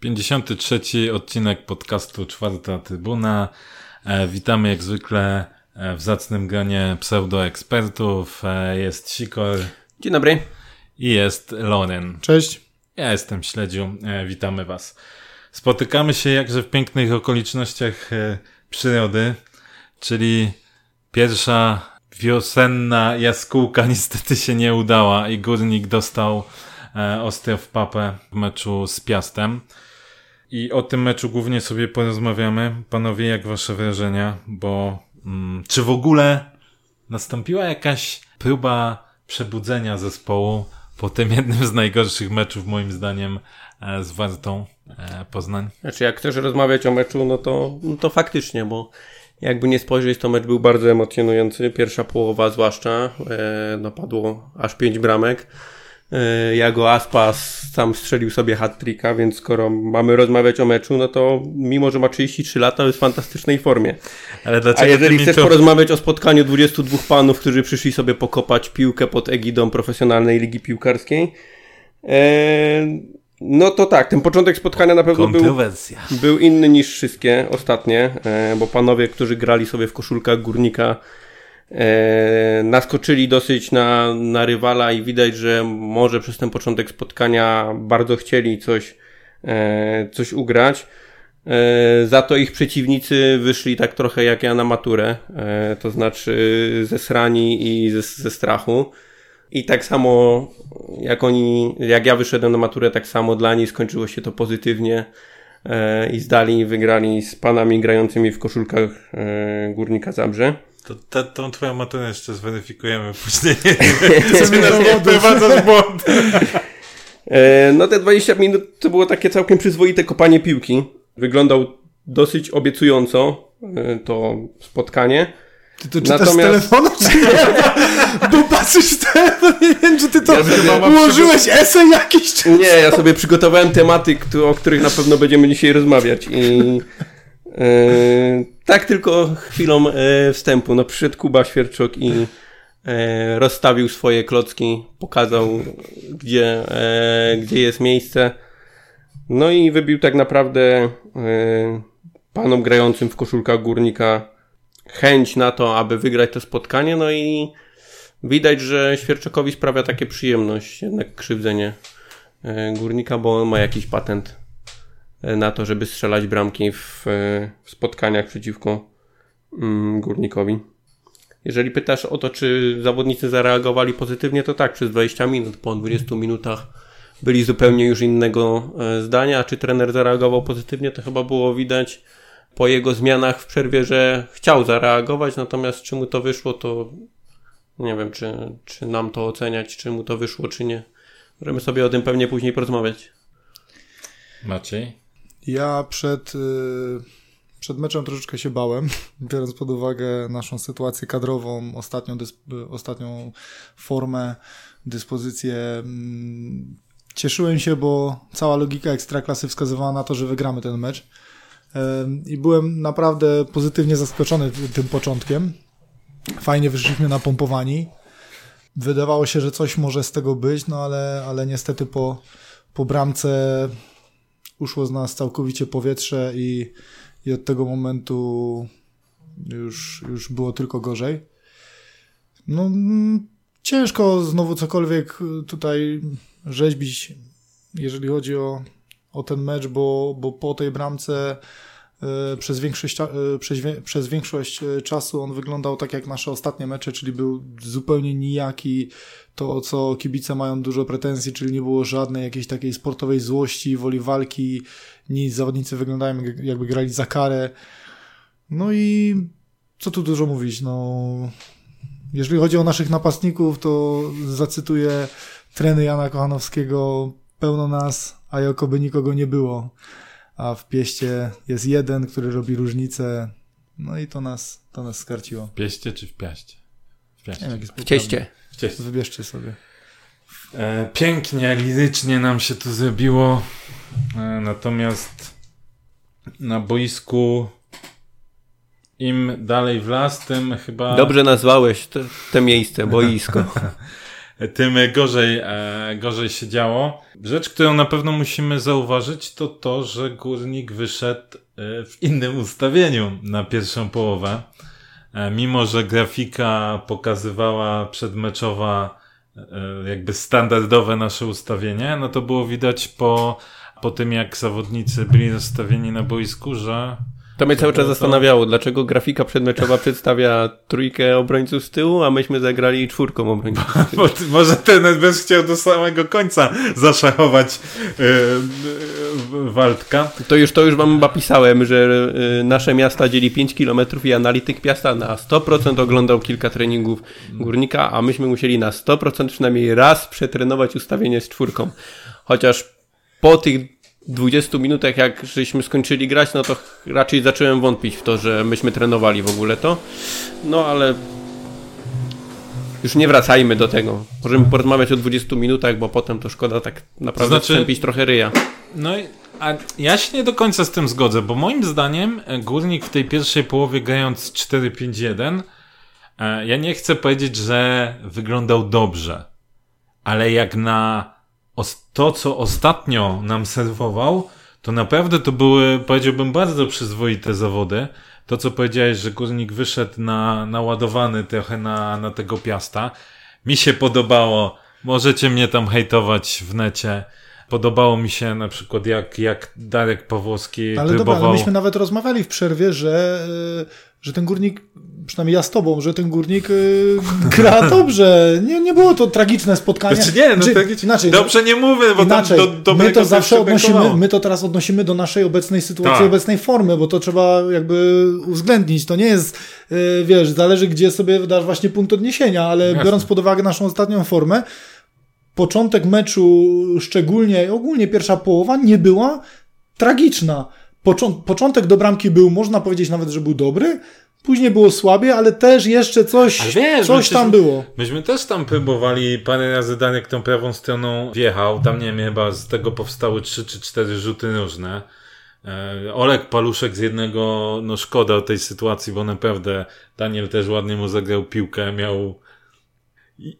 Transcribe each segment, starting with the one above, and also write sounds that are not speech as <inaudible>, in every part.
Pięćdziesiąty trzeci odcinek podcastu Czwarta Trybuna. E, witamy jak zwykle e, w zacnym gronie pseudoekspertów. E, jest Sikor Dzień dobry. i jest Loren. Cześć. Ja jestem Śledziu. E, witamy Was. Spotykamy się jakże w pięknych okolicznościach przyrody, czyli pierwsza wiosenna jaskółka <laughs> niestety się nie udała i Górnik dostał e, ostro w papę w meczu z Piastem. I o tym meczu głównie sobie porozmawiamy. Panowie, jak wasze wrażenia? Bo mm, czy w ogóle nastąpiła jakaś próba przebudzenia zespołu po tym jednym z najgorszych meczów, moim zdaniem, e, z Wartą e, Poznań? Znaczy, jak chcesz rozmawiać o meczu, no to, no to faktycznie, bo jakby nie spojrzeć, to mecz był bardzo emocjonujący. Pierwsza połowa zwłaszcza, e, no padło aż pięć bramek. E, Jago Aspas sam strzelił sobie hat-tricka, więc skoro mamy rozmawiać o meczu, no to mimo, że ma 33 lata, jest w fantastycznej formie. Ale A jeżeli chcesz to... porozmawiać o spotkaniu 22 panów, którzy przyszli sobie pokopać piłkę pod egidą profesjonalnej ligi piłkarskiej, e, no to tak, ten początek spotkania na pewno był, był inny niż wszystkie ostatnie, e, bo panowie, którzy grali sobie w koszulkach górnika, e, naskoczyli dosyć na, na rywala i widać, że może przez ten początek spotkania bardzo chcieli coś, e, coś ugrać. Za to ich przeciwnicy wyszli tak trochę jak ja na maturę, to znaczy zesrani i ze, ze strachu. I tak samo jak oni, jak ja wyszedłem na maturę, tak samo dla nich skończyło się to pozytywnie e, i zdali i wygrali z panami grającymi w koszulkach e, Górnika Zabrze. To, to, tą twoją maturę jeszcze zweryfikujemy <laughs> później. <laughs> Nas w błąd. E, No te 20 minut to było takie całkiem przyzwoite kopanie piłki. Wyglądał dosyć obiecująco e, to spotkanie. Ty to czytasz Natomiast- z telefonu, czy nie? <laughs> Bo patrzysz w telefon, nie wiem, czy ty to Ja ułożyłeś esej jakiś, czy... Nie, ja sobie przygotowałem tematy, o których na pewno będziemy dzisiaj rozmawiać i e, tak tylko chwilą e, wstępu. No przyszedł Kuba Świerczok i e, rozstawił swoje klocki, pokazał gdzie, gdzie jest miejsce. No i wybił tak naprawdę panom grającym w koszulkach górnika chęć na to, aby wygrać to spotkanie. No i widać, że Świerczokowi sprawia takie przyjemność, jednak krzywdzenie e, górnika, bo on ma jakiś patent e, na to, żeby strzelać bramki w, e, w spotkaniach przeciwko mm, górnikowi. Jeżeli pytasz o to, czy zawodnicy zareagowali pozytywnie, to tak, przez 20 minut, po 20 minutach byli zupełnie już innego zdania, a czy trener zareagował pozytywnie, to chyba było widać po jego zmianach w przerwie, że chciał zareagować, natomiast czy mu to wyszło, to nie wiem, czy, czy nam to oceniać, czy mu to wyszło, czy nie. Możemy sobie o tym pewnie później porozmawiać. Maciej? Ja przed, y, przed meczem troszeczkę się bałem, <laughs> biorąc pod uwagę naszą sytuację kadrową, ostatnią, ostatnią formę, dyspozycję. mm, Cieszyłem się, bo cała logika ekstraklasy wskazywała na to, że wygramy ten mecz. I byłem naprawdę pozytywnie zaskoczony ty- tym początkiem. Fajnie wyszliśmy napompowani. Wydawało się, że coś może z tego być, no ale, ale niestety po, po bramce uszło z nas całkowicie powietrze i, i od tego momentu już, już było tylko gorzej. No, mm, ciężko znowu cokolwiek tutaj rzeźbić, jeżeli chodzi o, o ten mecz, bo, bo po tej bramce przez większość, e, przez, przez większość e, czasu on wyglądał tak jak nasze ostatnie mecze, czyli był zupełnie nijaki. To, o co kibice mają dużo pretensji, czyli nie było żadnej jakiejś takiej sportowej złości, woli walki, nic. Zawodnicy wyglądają jak- jakby grali za karę. No i co tu dużo mówić, no... Jeżeli chodzi o naszych napastników, to zacytuję treny Jana Kochanowskiego, pełno nas, a jakoby nikogo nie było. A w pieście jest jeden, który robi różnicę. No i to nas, to nas skarciło. W pieście czy w piaście? W Nie wiem, jak jest W cieście. W cieście. Wybierzcie sobie. E, pięknie, lirycznie nam się tu zrobiło. E, natomiast na boisku im dalej w las, tym chyba... Dobrze nazwałeś te, te miejsce, boisko. <laughs> tym gorzej, e, gorzej się działo. Rzecz, którą na pewno musimy zauważyć, to to, że Górnik wyszedł e, w innym ustawieniu na pierwszą połowę. E, mimo, że grafika pokazywała przedmeczowa jakby standardowe nasze ustawienie, no to było widać po, po tym, jak zawodnicy byli rozstawieni na boisku, że to mnie cały czas zastanawiało, dlaczego grafika przedmeczowa przedstawia trójkę obrońców z tyłu, a myśmy zagrali czwórką obrońców z tyłu. <laughs> Bo, może ten NBS chciał do samego końca zaszachować yy, Waldka. To już, to już wam chyba pisałem, że yy, nasze miasta dzieli 5 km i analityk miasta na 100% oglądał kilka treningów górnika, a myśmy musieli na 100% przynajmniej raz przetrenować ustawienie z czwórką. Chociaż po tych 20 minutach, jak żeśmy skończyli grać, no to raczej zacząłem wątpić w to, że myśmy trenowali w ogóle to. No ale już nie wracajmy do tego. Możemy porozmawiać o 20 minutach, bo potem to szkoda tak naprawdę znaczy, trochę ryja. No a ja się nie do końca z tym zgodzę, bo moim zdaniem e, Górnik w tej pierwszej połowie grając 4-5-1 e, ja nie chcę powiedzieć, że wyglądał dobrze, ale jak na to, co ostatnio nam serwował, to naprawdę to były, powiedziałbym, bardzo przyzwoite zawody. To, co powiedziałeś, że Górnik wyszedł na, naładowany trochę na, na tego piasta. Mi się podobało. Możecie mnie tam hejtować w necie. Podobało mi się na przykład jak, jak Darek Pawłowski ale próbował... Dobra, ale myśmy nawet rozmawiali w przerwie, że, że ten górnik przynajmniej ja z tobą, że ten górnik y, gra <laughs> dobrze. Nie, nie było to tragiczne spotkanie. Znaczy nie, no Czy, tak, inaczej, dobrze nie mówię, bo inaczej, tam do, my to zawsze odnosimy, my to teraz odnosimy do naszej obecnej sytuacji, tak. obecnej formy, bo to trzeba jakby uwzględnić. To nie jest, y, wiesz, zależy gdzie sobie dasz właśnie punkt odniesienia, ale Jasne. biorąc pod uwagę naszą ostatnią formę, początek meczu, szczególnie ogólnie pierwsza połowa, nie była tragiczna. Początek do bramki był, można powiedzieć nawet, że był dobry, Później było słabie, ale też jeszcze coś, wiesz, coś tam było. Myśmy też tam próbowali, parę razy Danek tą prawą stroną wjechał, tam nie wiem, chyba z tego powstały trzy czy cztery rzuty różne. E, Olek Paluszek z jednego, no szkoda tej sytuacji, bo naprawdę Daniel też ładnie mu zagrał piłkę, miał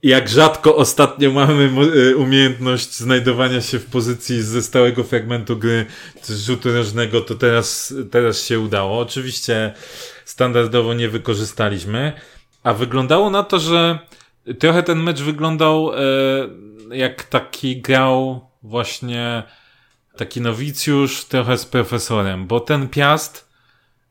jak rzadko ostatnio mamy e, umiejętność znajdowania się w pozycji ze stałego fragmentu gry rzutu rożnego, to teraz, teraz się udało. Oczywiście standardowo nie wykorzystaliśmy, a wyglądało na to, że trochę ten mecz wyglądał e, jak taki grał właśnie taki nowicjusz trochę z profesorem, bo ten Piast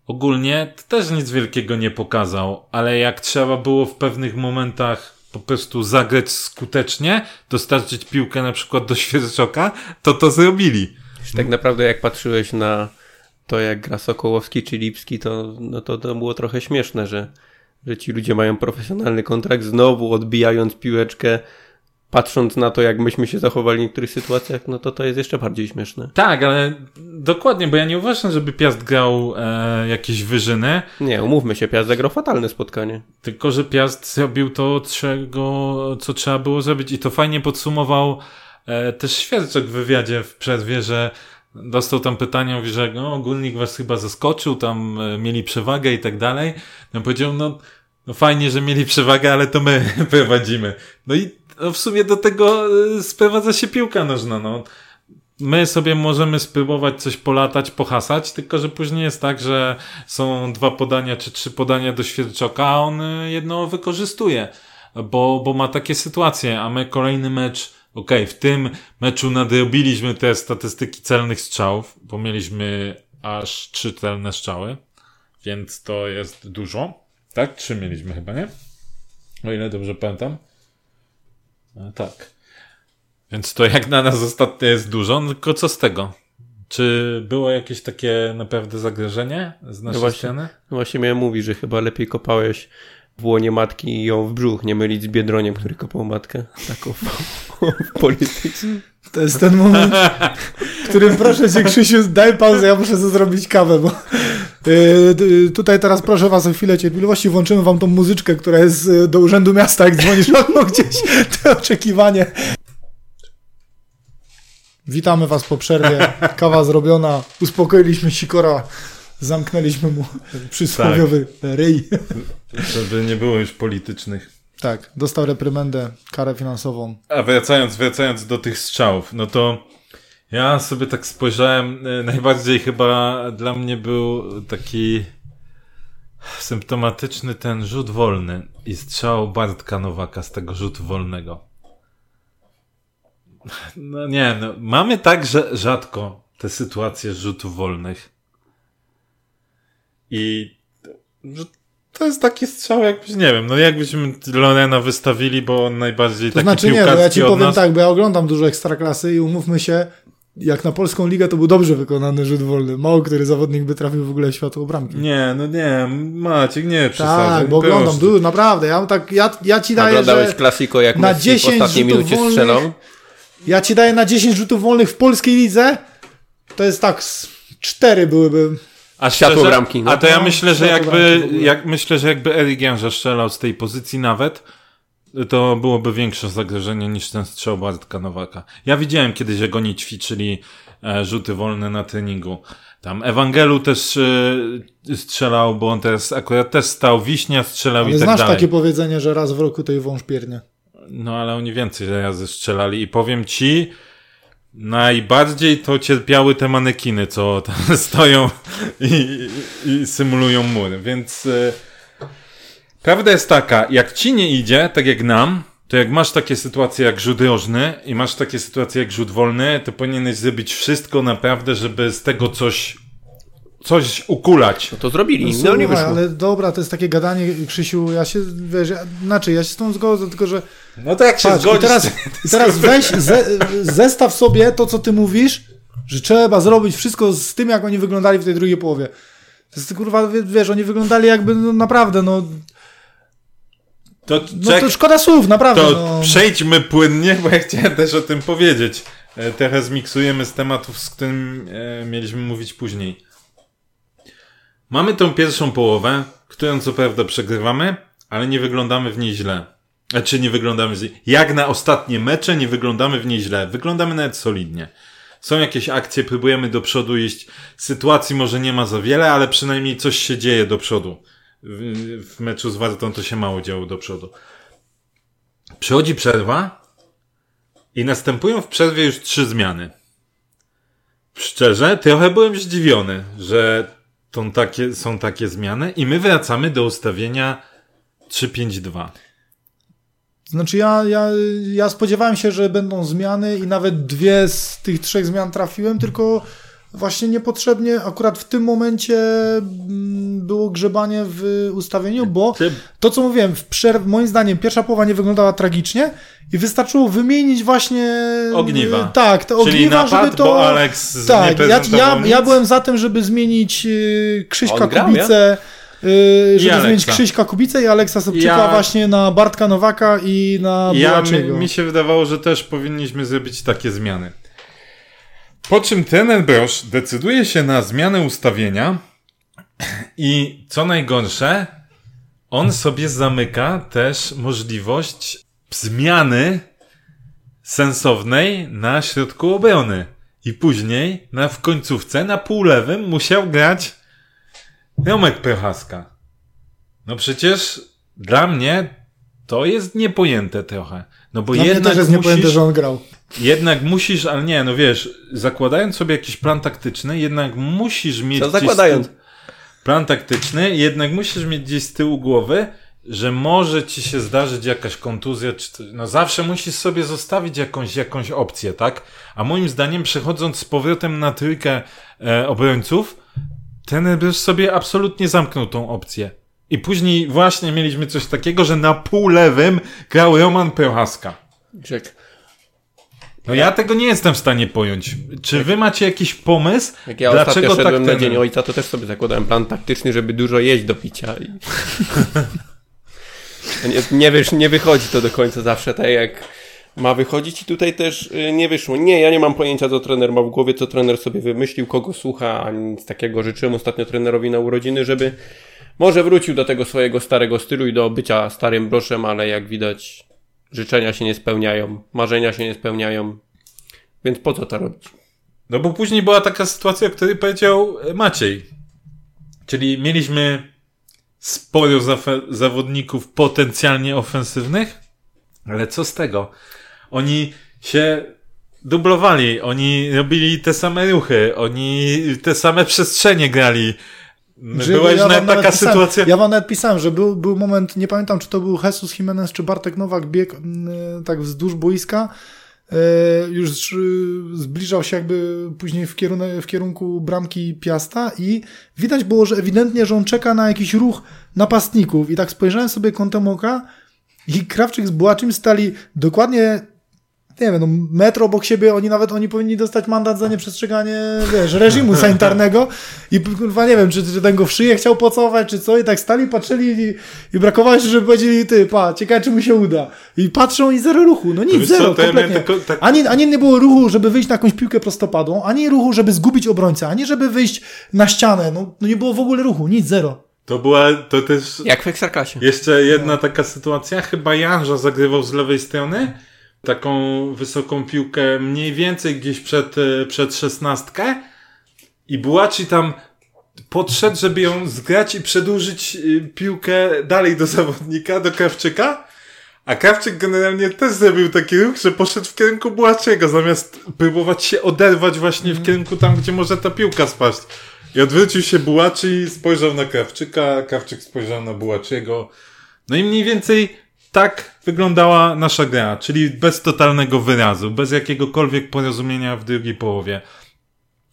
ogólnie też nic wielkiego nie pokazał, ale jak trzeba było w pewnych momentach po prostu zagrać skutecznie, dostarczyć piłkę na przykład do Świerczoka, to to zrobili. Tak naprawdę jak patrzyłeś na to jak gra Sokołowski czy Lipski, to, no to, to było trochę śmieszne, że, że ci ludzie mają profesjonalny kontrakt, znowu odbijając piłeczkę, patrząc na to, jak myśmy się zachowali w niektórych sytuacjach, no to to jest jeszcze bardziej śmieszne. Tak, ale dokładnie, bo ja nie uważam, żeby Piast grał e, jakieś wyżyny. Nie, umówmy się, Piast zagrał fatalne spotkanie. Tylko, że Piast zrobił to, czego, co trzeba było zrobić i to fajnie podsumował e, też Świerczek w wywiadzie w przerwie, że dostał tam pytania, mówi, że no, ogólnik was chyba zaskoczył, tam e, mieli przewagę i tak dalej. No powiedział, no, no fajnie, że mieli przewagę, ale to my <laughs> prowadzimy. No i no, w sumie do tego e, sprowadza się piłka nożna, no. My sobie możemy spróbować coś polatać, pohasać, tylko że później jest tak, że są dwa podania czy trzy podania do Świerczoka, a on e, jedno wykorzystuje, bo, bo ma takie sytuacje, a my kolejny mecz Okej, okay, w tym meczu nadrobiliśmy te statystyki celnych strzałów, bo mieliśmy aż trzy celne strzały, więc to jest dużo. Tak? Trzy mieliśmy chyba, nie? O ile dobrze pamiętam. A, tak. Więc to jak na nas ostatnio jest dużo, no tylko co z tego? Czy było jakieś takie naprawdę zagrożenie z naszej no właśnie, strony? No właśnie miałem mówić, że chyba lepiej kopałeś w łonie matki i ją w brzuch, nie mylić z Biedroniem, który kopał matkę. Taką w polityce. To jest ten moment, w którym <laughs> proszę cię Krzysiu, daj pauzę, ja muszę zrobić kawę, bo yy, tutaj teraz proszę was o chwilę cierpliwości, włączymy wam tą muzyczkę, która jest y, do Urzędu Miasta, jak dzwonisz <laughs> okno gdzieś, to oczekiwanie. Witamy was po przerwie, kawa zrobiona, uspokoiliśmy sikora zamknęliśmy mu przysłowiowy ryj. Żeby nie było już politycznych. Tak, dostał reprymendę, karę finansową. A wracając, wracając do tych strzałów, no to ja sobie tak spojrzałem, e, najbardziej chyba dla mnie był taki symptomatyczny ten rzut wolny i strzał Bartka Nowaka z tego rzutu wolnego. No nie, no, mamy tak że rzadko te sytuacje rzutów wolnych. I że to jest taki strzał, jakbyś, nie wiem, no jakbyśmy Lorena wystawili, bo on najbardziej To taki znaczy nie, no ja ci powiem nas. tak, bo ja oglądam dużo ekstraklasy i umówmy się, jak na polską ligę to był dobrze wykonany rzut wolny. Mało który zawodnik by trafił w ogóle w światło bramki. Nie, no nie, Maciek, nie przesadzaj. tak, bo proszę. oglądam dużo, naprawdę. Ja, tak, ja, ja ci daję, Oglądałeś że klasiko, jak na Messi w 10 ostatniej rzutów minucie wolnych- strzelał? ja ci daję na 10 rzutów wolnych w polskiej lidze. To jest tak, 4 byłyby. A Światło szczerze, bramki, no. A to ja No, myślę, że jakby, jak, myślę, że jakby Erik Janża strzelał z tej pozycji nawet, to byłoby większe zagrożenie niż ten strzał Bartka Nowaka. Ja widziałem kiedyś, jak oni ćwiczyli e, rzuty wolne na treningu. Tam Ewangelu też e, strzelał, bo on teraz akurat też stał, Wiśnia strzelał Ale i tak znasz dalej. takie powiedzenie, że raz w roku to i wąż piernie. No ale oni więcej razy strzelali i powiem ci, najbardziej to cierpiały te manekiny, co tam <laughs> stoją i, i, symulują mur, więc e, prawda jest taka, jak ci nie idzie, tak jak nam, to jak masz takie sytuacje jak rzut rożny i masz takie sytuacje jak rzut wolny, to powinieneś zrobić wszystko naprawdę, żeby z tego coś coś ukulać. No to zrobili, no, Słuchaj, nie wyszło. ale dobra, to jest takie gadanie, Krzysiu, ja się, wiesz, ja, znaczy, ja się z tą zgodzę, tylko że No to jak się Patrz, i zgodzisz... teraz, i teraz weź, ze, zestaw sobie to, co ty mówisz, że trzeba zrobić wszystko z tym, jak oni wyglądali w tej drugiej połowie. To jest, kurwa, wie- wiesz, oni wyglądali jakby, no, naprawdę, no, to, no czek- to szkoda słów, naprawdę, To no. przejdźmy płynnie, bo ja chciałem też o tym powiedzieć. E, Trochę zmiksujemy z tematów, z którym e, mieliśmy mówić później. Mamy tą pierwszą połowę, którą co prawda przegrywamy, ale nie wyglądamy w niej źle. Znaczy nie wyglądamy źle. Jak na ostatnie mecze nie wyglądamy w niej źle. Wyglądamy nawet solidnie. Są jakieś akcje, próbujemy do przodu iść. Sytuacji może nie ma za wiele, ale przynajmniej coś się dzieje do przodu. W, meczu z Wartą to się mało działo do przodu. Przychodzi przerwa i następują w przerwie już trzy zmiany. Szczerze, trochę byłem zdziwiony, że tą takie, są takie zmiany i my wracamy do ustawienia 3-5-2. Znaczy ja, ja, ja spodziewałem się, że będą zmiany i nawet dwie z tych trzech zmian trafiłem, tylko właśnie niepotrzebnie akurat w tym momencie mm, było grzebanie w ustawieniu, bo to co mówiłem, w przerw, moim zdaniem pierwsza połowa nie wyglądała tragicznie i wystarczyło wymienić właśnie Ogniwa. e, Tak, te Czyli ogniwa, napad, żeby to bo Alex Tak, ja, ja, nic. ja byłem za tym, żeby zmienić y, Krzyśka grał, Kubicę y, żeby zmienić Krzyśka Kubicę i Aleksa Sobczyka Ja- właśnie na Bartka Nowaka i na Ja, mi, mi się wydawało, że też powinniśmy zrobić takie zmiany. Po czym trener Brosz decyduje się na zmianę ustawienia i co najgorsze, on sobie zamyka też możliwość zmiany sensownej na środku obrony. I później na, w końcówce na półlewym musiał grać Romek Prochaska. No przecież dla mnie to jest niepojęte trochę. No bo Dla mnie jednak też jest musisz, niepojęte, że on grał. Jednak musisz, ale nie, no wiesz, zakładając sobie jakiś plan taktyczny, jednak musisz mieć Co zakładając? tyłu- plan taktyczny, jednak musisz mieć gdzieś z tyłu głowy, że może ci się zdarzyć jakaś kontuzja, czy no zawsze musisz sobie zostawić jakąś, jakąś opcję, tak? A moim zdaniem, przechodząc z powrotem na trójkę e, obrońców, ten już sobie absolutnie zamknął tą opcję. I później właśnie mieliśmy coś takiego, że na pół lewym grał Roman Prochaska. Grzek, No ja tego nie jestem w stanie pojąć. Czy wy macie jakiś pomysł, jak ja dlaczego ostatnio tak szedłem na ten... Dzień Ojca, to też sobie zakładałem plan taktyczny, żeby dużo jeść do picia. I... <laughs> Nie, nie, wiesz, nie wychodzi to do końca zawsze tak jak ma wychodzić i tutaj też y, nie wyszło. Nie, ja nie mam pojęcia co trener ma w głowie, co trener sobie wymyślił, kogo słucha, ani nic takiego. Życzyłem ostatnio trenerowi na urodziny, żeby może wrócił do tego swojego starego stylu i do bycia starym broszem, ale jak widać życzenia się nie spełniają, marzenia się nie spełniają. Więc po co to robić? No bo później była taka sytuacja, o której powiedział e, Maciej. Czyli mieliśmy sporo zawodników potencjalnie ofensywnych, ale co z tego? Oni się dublowali, oni robili te same ruchy, oni te same przestrzenie grali. Że ja nawet taka pisałem, sytuacja. Ja wam nawet pisałem, że był, był moment, nie pamiętam, czy to był Jesus Jimenez, czy Bartek Nowak biegł mm, tak wzdłuż boiska. E, już y, zbliżał się jakby później w, kierunek, w kierunku bramki Piasta i widać było, że ewidentnie, że on czeka na jakiś ruch napastników i tak spojrzałem sobie kątem oka i Krawczyk z Bułaczym stali dokładnie nie wiem, no metr obok siebie, oni nawet, oni powinni dostać mandat za nieprzestrzeganie, wiesz, reżimu <laughs> sanitarnego i kurwa nie wiem, czy, czy ten go w szyję chciał pocałować, czy co i tak stali, patrzyli i, i brakowało się, żeby powiedzieli, ty, pa, ciekawe, czy mu się uda. I patrzą i zero ruchu, no nic, co, zero, ja miałem kompletnie. tylko tak- Ani, ani nie było ruchu, żeby wyjść na jakąś piłkę prostopadłą, ani ruchu, żeby zgubić obrońcę, ani żeby wyjść na ścianę, no, no nie było w ogóle ruchu, nic, zero. To była, to też Jak w Ekstraklasie. Jeszcze jedna taka sytuacja, chyba Janża zagrywał z lewej strony, taką wysoką piłkę mniej więcej gdzieś przed, e, przed szesnastkę i Bułaci tam podszedł, żeby ją zgrać i przedłużyć y, piłkę dalej do zawodnika, do Krawczyka, a Krawczyk generalnie też zrobił taki ruch, że poszedł w kierunku Bułaciego, zamiast próbować się oderwać właśnie w kierunku tam, gdzie może ta piłka spaść. I odwrócił się Bułaczy i spojrzał na Krawczyka, Krawczyk spojrzał na Bułaczyego. No i mniej więcej tak wyglądała nasza gra, czyli bez totalnego wyrazu, bez jakiegokolwiek porozumienia w drugiej połowie.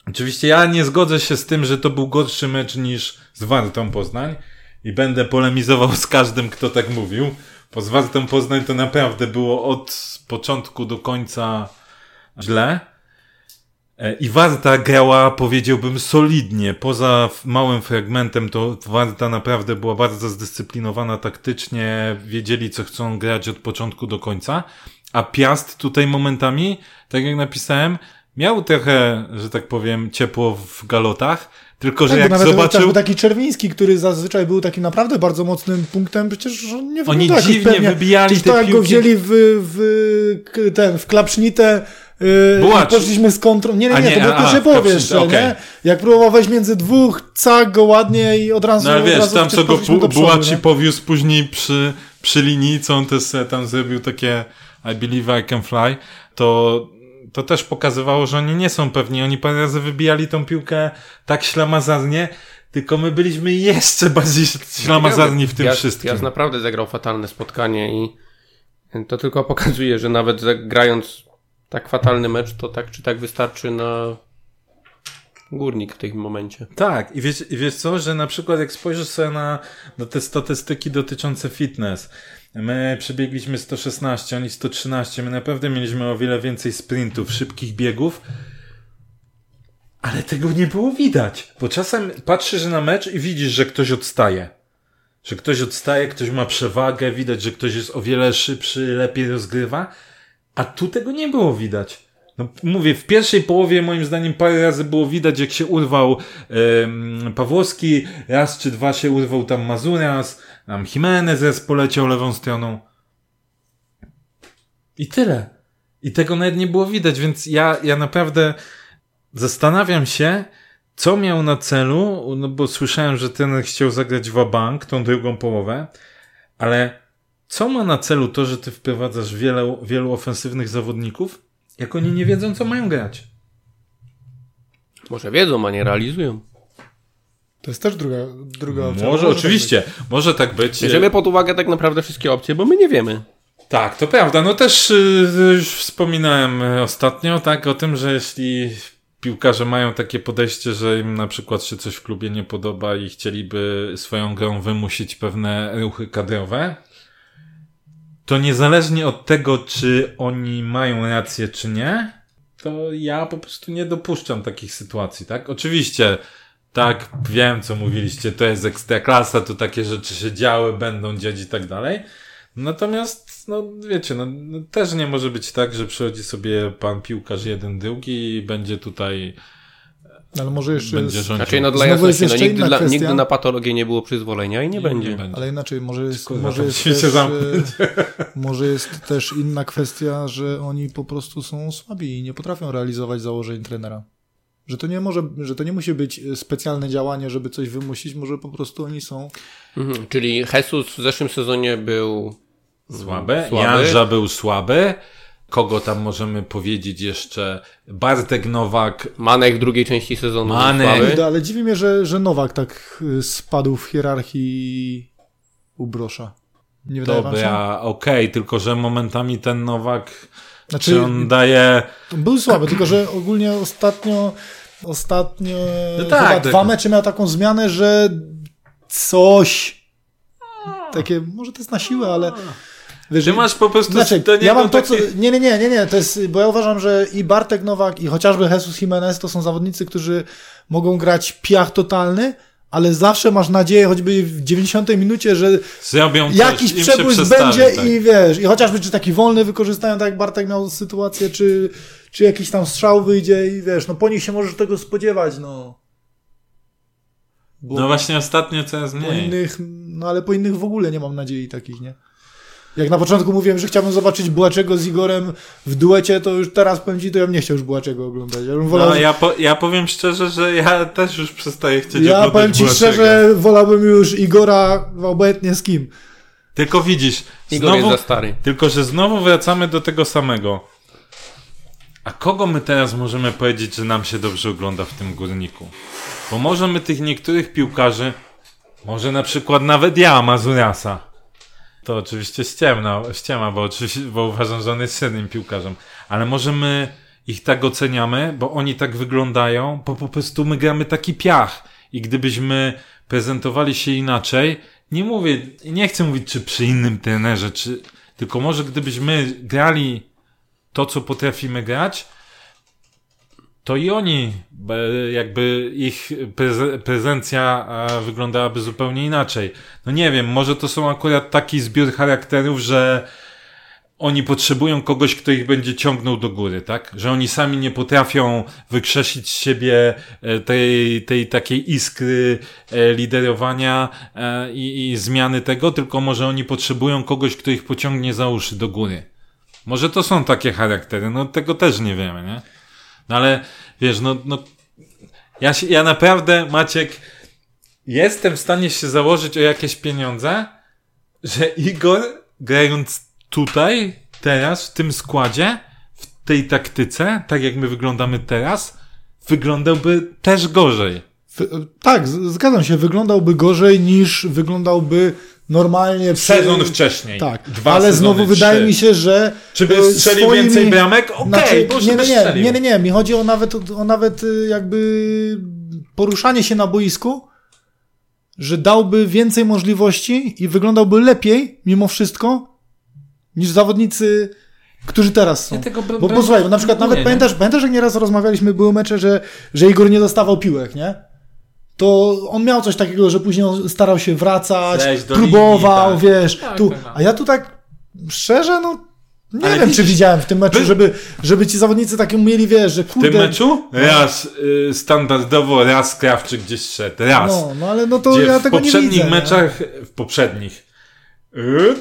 Oczywiście ja nie zgodzę się z tym, że to był gorszy mecz niż z Wartą Poznań i będę polemizował z każdym, kto tak mówił, z Wartą Poznań to naprawdę było od początku do końca źle. E, I Warta grała, powiedziałbym, solidnie. Poza małym fragmentem, to Warta naprawdę była bardzo zdyscyplinowana taktycznie, wiedzieli, co chcą grać od początku do końca. A Piast tutaj momentami, tak jak napisałem, miał trochę, że tak powiem, ciepło w galotach, tylko że Tak, jak nawet zobaczył. chociażby taki Czerwiński, który zazwyczaj był takim naprawdę bardzo mocnym punktem, przecież on nie Oni wyglądał jakoś dziwnie pewnie. wybijali Przecież te to jak go piłki. wzięli w, w, ten, w klapsznitę yy, poszliśmy z kontrą. Nie, nie, nie, nie, to było a, pierwsze jeszcze, okej. nie? Jak próbował wejść między dwóch, cak go ładnie i od razu No ale od wiesz, razu tam co go Bu- nie? powiózł później przy, przy linii, co on też tam zrobił takie I believe I can fly, to, to też pokazywało, że oni nie są pewni. Oni parę razy wybijali tą piłkę tak ślamazarnie, tylko my byliśmy jeszcze <laughs> bardziej ślamazarni w tym Piast, wszystkim. Piast naprawdę zagrał fatalne spotkanie i to tylko pokazuje, że nawet grając tak fatalny mecz, to tak czy tak wystarczy na górnik w tym momencie. Tak, i wiesz, i wiesz co, że na przykład jak spojrzysz sobie na, na te statystyki dotyczące fitness, my przebiegliśmy 116, oni 113, my naprawdę mieliśmy o wiele więcej sprintów, szybkich biegów, ale tego nie było widać, bo czasem patrzysz na mecz i widzisz, że ktoś odstaje. Że ktoś odstaje, ktoś ma przewagę, widać, że ktoś jest o wiele szybszy, lepiej rozgrywa, a tu tego nie było widać. No, mówię, w pierwszej połowie moim zdaniem parę razy było widać, jak się urwał em, Pawłowski, raz czy dwa się urwał tam Mazuras, tam Jimenez poleciał lewą stroną. I tyle. I tego nawet nie było widać, więc ja, ja naprawdę zastanawiam się, co miał na celu, no bo słyszałem, że ten chciał zagrać wabank, tą drugą połowę, ale co ma na celu to, że ty wprowadzasz wiele, wielu ofensywnych zawodników, jak oni nie wiedzą, co mają grać? Może wiedzą, a nie realizują. To jest też druga, druga opcja. Może, tak oczywiście, może tak być. Bierzemy pod uwagę tak naprawdę wszystkie opcje, bo my nie wiemy. Tak, to prawda. No też y, już wspominałem y, ostatnio, tak, o tym, że jeśli piłkarze mają takie podejście, że im na przykład się coś w klubie nie podoba i chcieliby swoją grą wymusić pewne ruchy kadrowe, to niezależnie od tego, czy oni mają rację, czy nie, to ja po prostu nie dopuszczam takich sytuacji, tak? Oczywiście, tak, wiem, co mówiliście, to jest ekstraklasa, tu takie rzeczy się działy, będą dziać i tak dalej. Natomiast, no wiecie, no, no, też nie może być tak, że przychodzi sobie pan piłkarz jeden, drugi i będzie tutaj, Ale może jeszcze będzie jest, rządził. Znaczy, no dla jasności, no, nigdy, dla, nigdy na patologię nie było przyzwolenia i nie, będzie. Ale inaczej, może jest, Kurwa, może jest, się też, e, może jest też inna kwestia, że oni po prostu są słabi i nie potrafią realizować założeń trenera. Że to nie może, że to nie musi być specjalne działanie, żeby coś wymusić, może po prostu oni są. Mhm. Czyli Jesus w zeszłym sezonie był Słaby. słaby. Janża był słaby. Kogo tam możemy powiedzieć jeszcze? Bartek Nowak. Manek w drugiej części sezonu. Manek. Ale dziwi mnie, że, że Nowak tak y, spadł w hierarchii u Brosza. Nie wydaje? Dobra, okej, tylko że momentami ten Nowak, Znaczy, czy on daje... Był słaby, tylko że ogólnie ostatnio ostatnio No chyba tak, dwa mecze miał taką zmianę, że coś takie, może to jest na siłę, ale wiesz, Ty masz po prostu znaczy, do niego ja mam to, co, nie, nie, nie, nie, nie, to jest, bo ja uważam, że i Bartek Nowak i chociażby Jesus Jimenez to są zawodnicy, którzy mogą grać piach totalny, ale zawsze masz nadzieję, choćby w 90 minucie, że Zrobią coś, jakiś się przebłysk będzie tak. i wiesz, i chociażby czy taki wolny wykorzystają, tak jak Bartek miał sytuację, czy, czy jakiś tam strzał wyjdzie i wiesz, no po nich się możesz tego spodziewać, no. Bo No właśnie ostatnio coraz po mniej. innych, no ale po innych w ogóle nie mam nadziei takich, nie? Jak na początku mówiłem, że chciałbym zobaczyć Bułaczego z Igorem w duecie, to już teraz powiem ci, to ja bym nie chciał już Bułaczego oglądać. Ja bym wolał, No ja, po, ja powiem szczerze, że ja też już przestaję chcieć ja oglądać powiem ci Bułaczego. szczerze, wolałbym już Igora obojętnie z kim. Tylko widzisz, Igor znowu, jest za stary. tylko że znowu wracamy do tego samego. A kogo my teraz możemy powiedzieć, że nam się dobrze ogląda w tym górniku? Bo możemy tych niektórych piłkarzy, może na przykład nawet ja, Mazuriasa. To oczywiście ściemna, ściema, bo, oczywiście, bo uważam, że on jest średnim piłkarzem. Ale może my ich tak oceniamy, bo oni tak wyglądają, bo po prostu my gramy taki piach. I gdybyśmy prezentowali się inaczej, nie mówię, nie chcę mówić, czy przy innym trenerze, czy, tylko może gdybyśmy grali to, co potrafimy grać, to i oni, jakby ich preze- prezencja wyglądałaby zupełnie inaczej. No nie wiem, może to są akurat taki zbiór charakterów, że oni potrzebują kogoś, kto ich będzie ciągnął do góry, tak? Że oni sami nie potrafią wykrzesić z siebie e, tej, tej takiej iskry e, liderowania e, i, i zmiany tego, tylko może oni potrzebują kogoś, kto ich pociągnie za uszy do góry. Może to są takie charaktery, no tego też nie wiemy, nie? No ale wiesz, no, no ja, się, ja naprawdę, Maciek, jestem w stanie się założyć o jakieś pieniądze, że Igor grając tutaj, teraz, w tym składzie, w tej taktyce, tak jak my wyglądamy teraz, wyglądałby też gorzej. Tak, zgadzam się, wyglądałby gorzej niż wyglądałby normalnie przy- Sezon wcześniej. Tak, Dwa ale sezony, znowu wydaje trzy. mi się, że Czy by e, strzelił swoimi- więcej bramek? Okej, Znaczy, bo nie, nie, nie, strzelił. nie, nie, nie, mi chodzi o nawet, o nawet y, jakby poruszanie się na boisku, że dałby więcej możliwości i wyglądałby lepiej mimo wszystko niż zawodnicy, którzy teraz są. Ja tego br- Bo br- posłuchaj, bo na przykład nie, nawet nie. pamiętasz, pamiętasz, jak nieraz rozmawialiśmy, były mecze, że, że Igor nie dostawał piłek, nie? To on miał coś takiego, że później on starał się wracać, próbował, linii, tak. wiesz, Tak, tu. A ja tu tak szczerze, no nie Ale wiem, czy widziałem w tym meczu, by- żeby, żeby ci zawodnicy takie mieli, wiesz, że W kurde... tym meczu? Raz y, standardowo, raz Krawczyk gdzieś szedł. Raz. No, no ale no to ja w tego nie poprzednich widzę. nie? meczach, w poprzednich, y,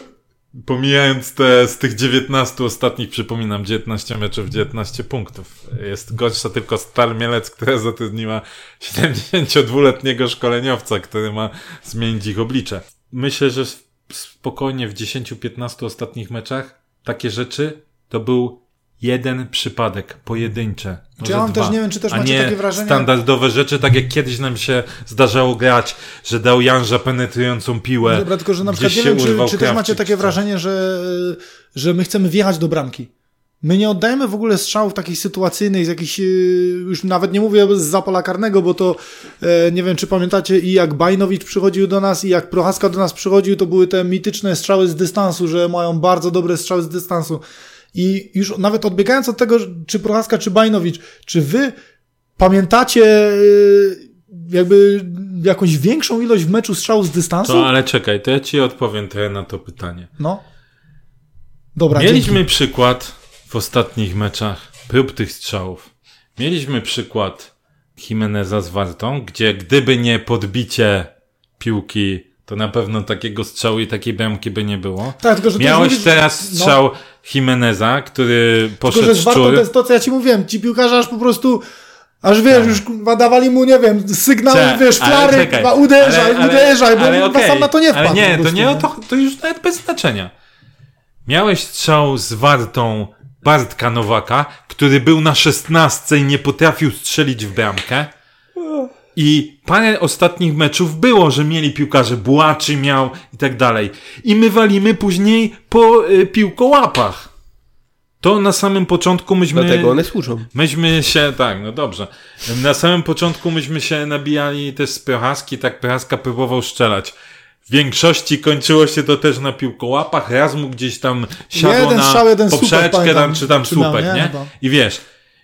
pomijając te z tych 19 ostatnich, przypominam, 19 meczów, 19 punktów. Jest gorsza tylko Stal Mielec, która zatrudniła 72-letniego szkoleniowca, który ma zmienić ich oblicze. Myślę, że spokojnie w 10-15 ostatnich meczach takie rzeczy to był jeden przypadek, pojedyncze. może ja mam dwa, też, nie wiem, czy też macie takie wrażenie- standardowe rzeczy, tak jak kiedyś nam się zdarzało grać, że dał Janża penetrującą piłę. Dobra, tylko że na przykład nie wiem, czy, czy też macie takie czy wrażenie, że, że my chcemy wjechać do bramki. My nie oddajemy w ogóle strzałów takich sytuacyjnych, z jakichś, e, już nawet nie mówię z zapola karnego, bo to e, nie wiem, czy pamiętacie i jak Bajnowicz przychodził do nas i jak Prochaska do nas przychodził, to były te mityczne strzały z dystansu, że mają bardzo dobre strzały z dystansu. I już nawet odbiegając od tego, czy Prochaska, czy Bajnowicz, czy wy pamiętacie e, jakby jakąś większą ilość w meczu strzałów z dystansu? To, ale czekaj, to ja ci odpowiem trochę na to pytanie. No. Dobra, Mieliśmy dzięki. przykład w ostatnich meczach prób tych strzałów. Mieliśmy przykład Jimeneza z Wartą, gdzie gdyby nie podbicie piłki, to na pewno takiego strzału i takiej bramki by nie było. Tak, tylko że Miałeś jest- teraz no. strzał Jimeneza, który Tylko, poszedł że z Wartą szczur. to jest to, co ja ci mówiłem. Ci piłkarze aż po prostu Aż wiesz, już kurwa, dawali mu, nie wiem, sygnał, Cze- wiesz, ale flary, uderzaj, ale- ale- uderzaj, bo ale okej, sam na to nie wpadł. Ale nie, po to prostu, nie no. to, to już nawet bez znaczenia. Miałeś strzał z wartą Bartka Nowaka, który był na szesnastce i nie potrafił strzelić w bramkę. I parę ostatnich meczów było, że mieli piłkarze, Bułaczy miał i tak dalej. I my walimy później po y, piłkołapach. To na samym początku myśmy... Dlatego one służą. Myśmy się, tak, no dobrze. Na samym początku myśmy się nabijali też z Prochaski, tak Prochaska próbował strzelać. W większości kończyło się to też na piłkołapach, raz mu gdzieś tam siadło Jeden na strzał, jeden poprzeczkę tam, czy tam słupek, nie? nie? Chyba. I wiesz,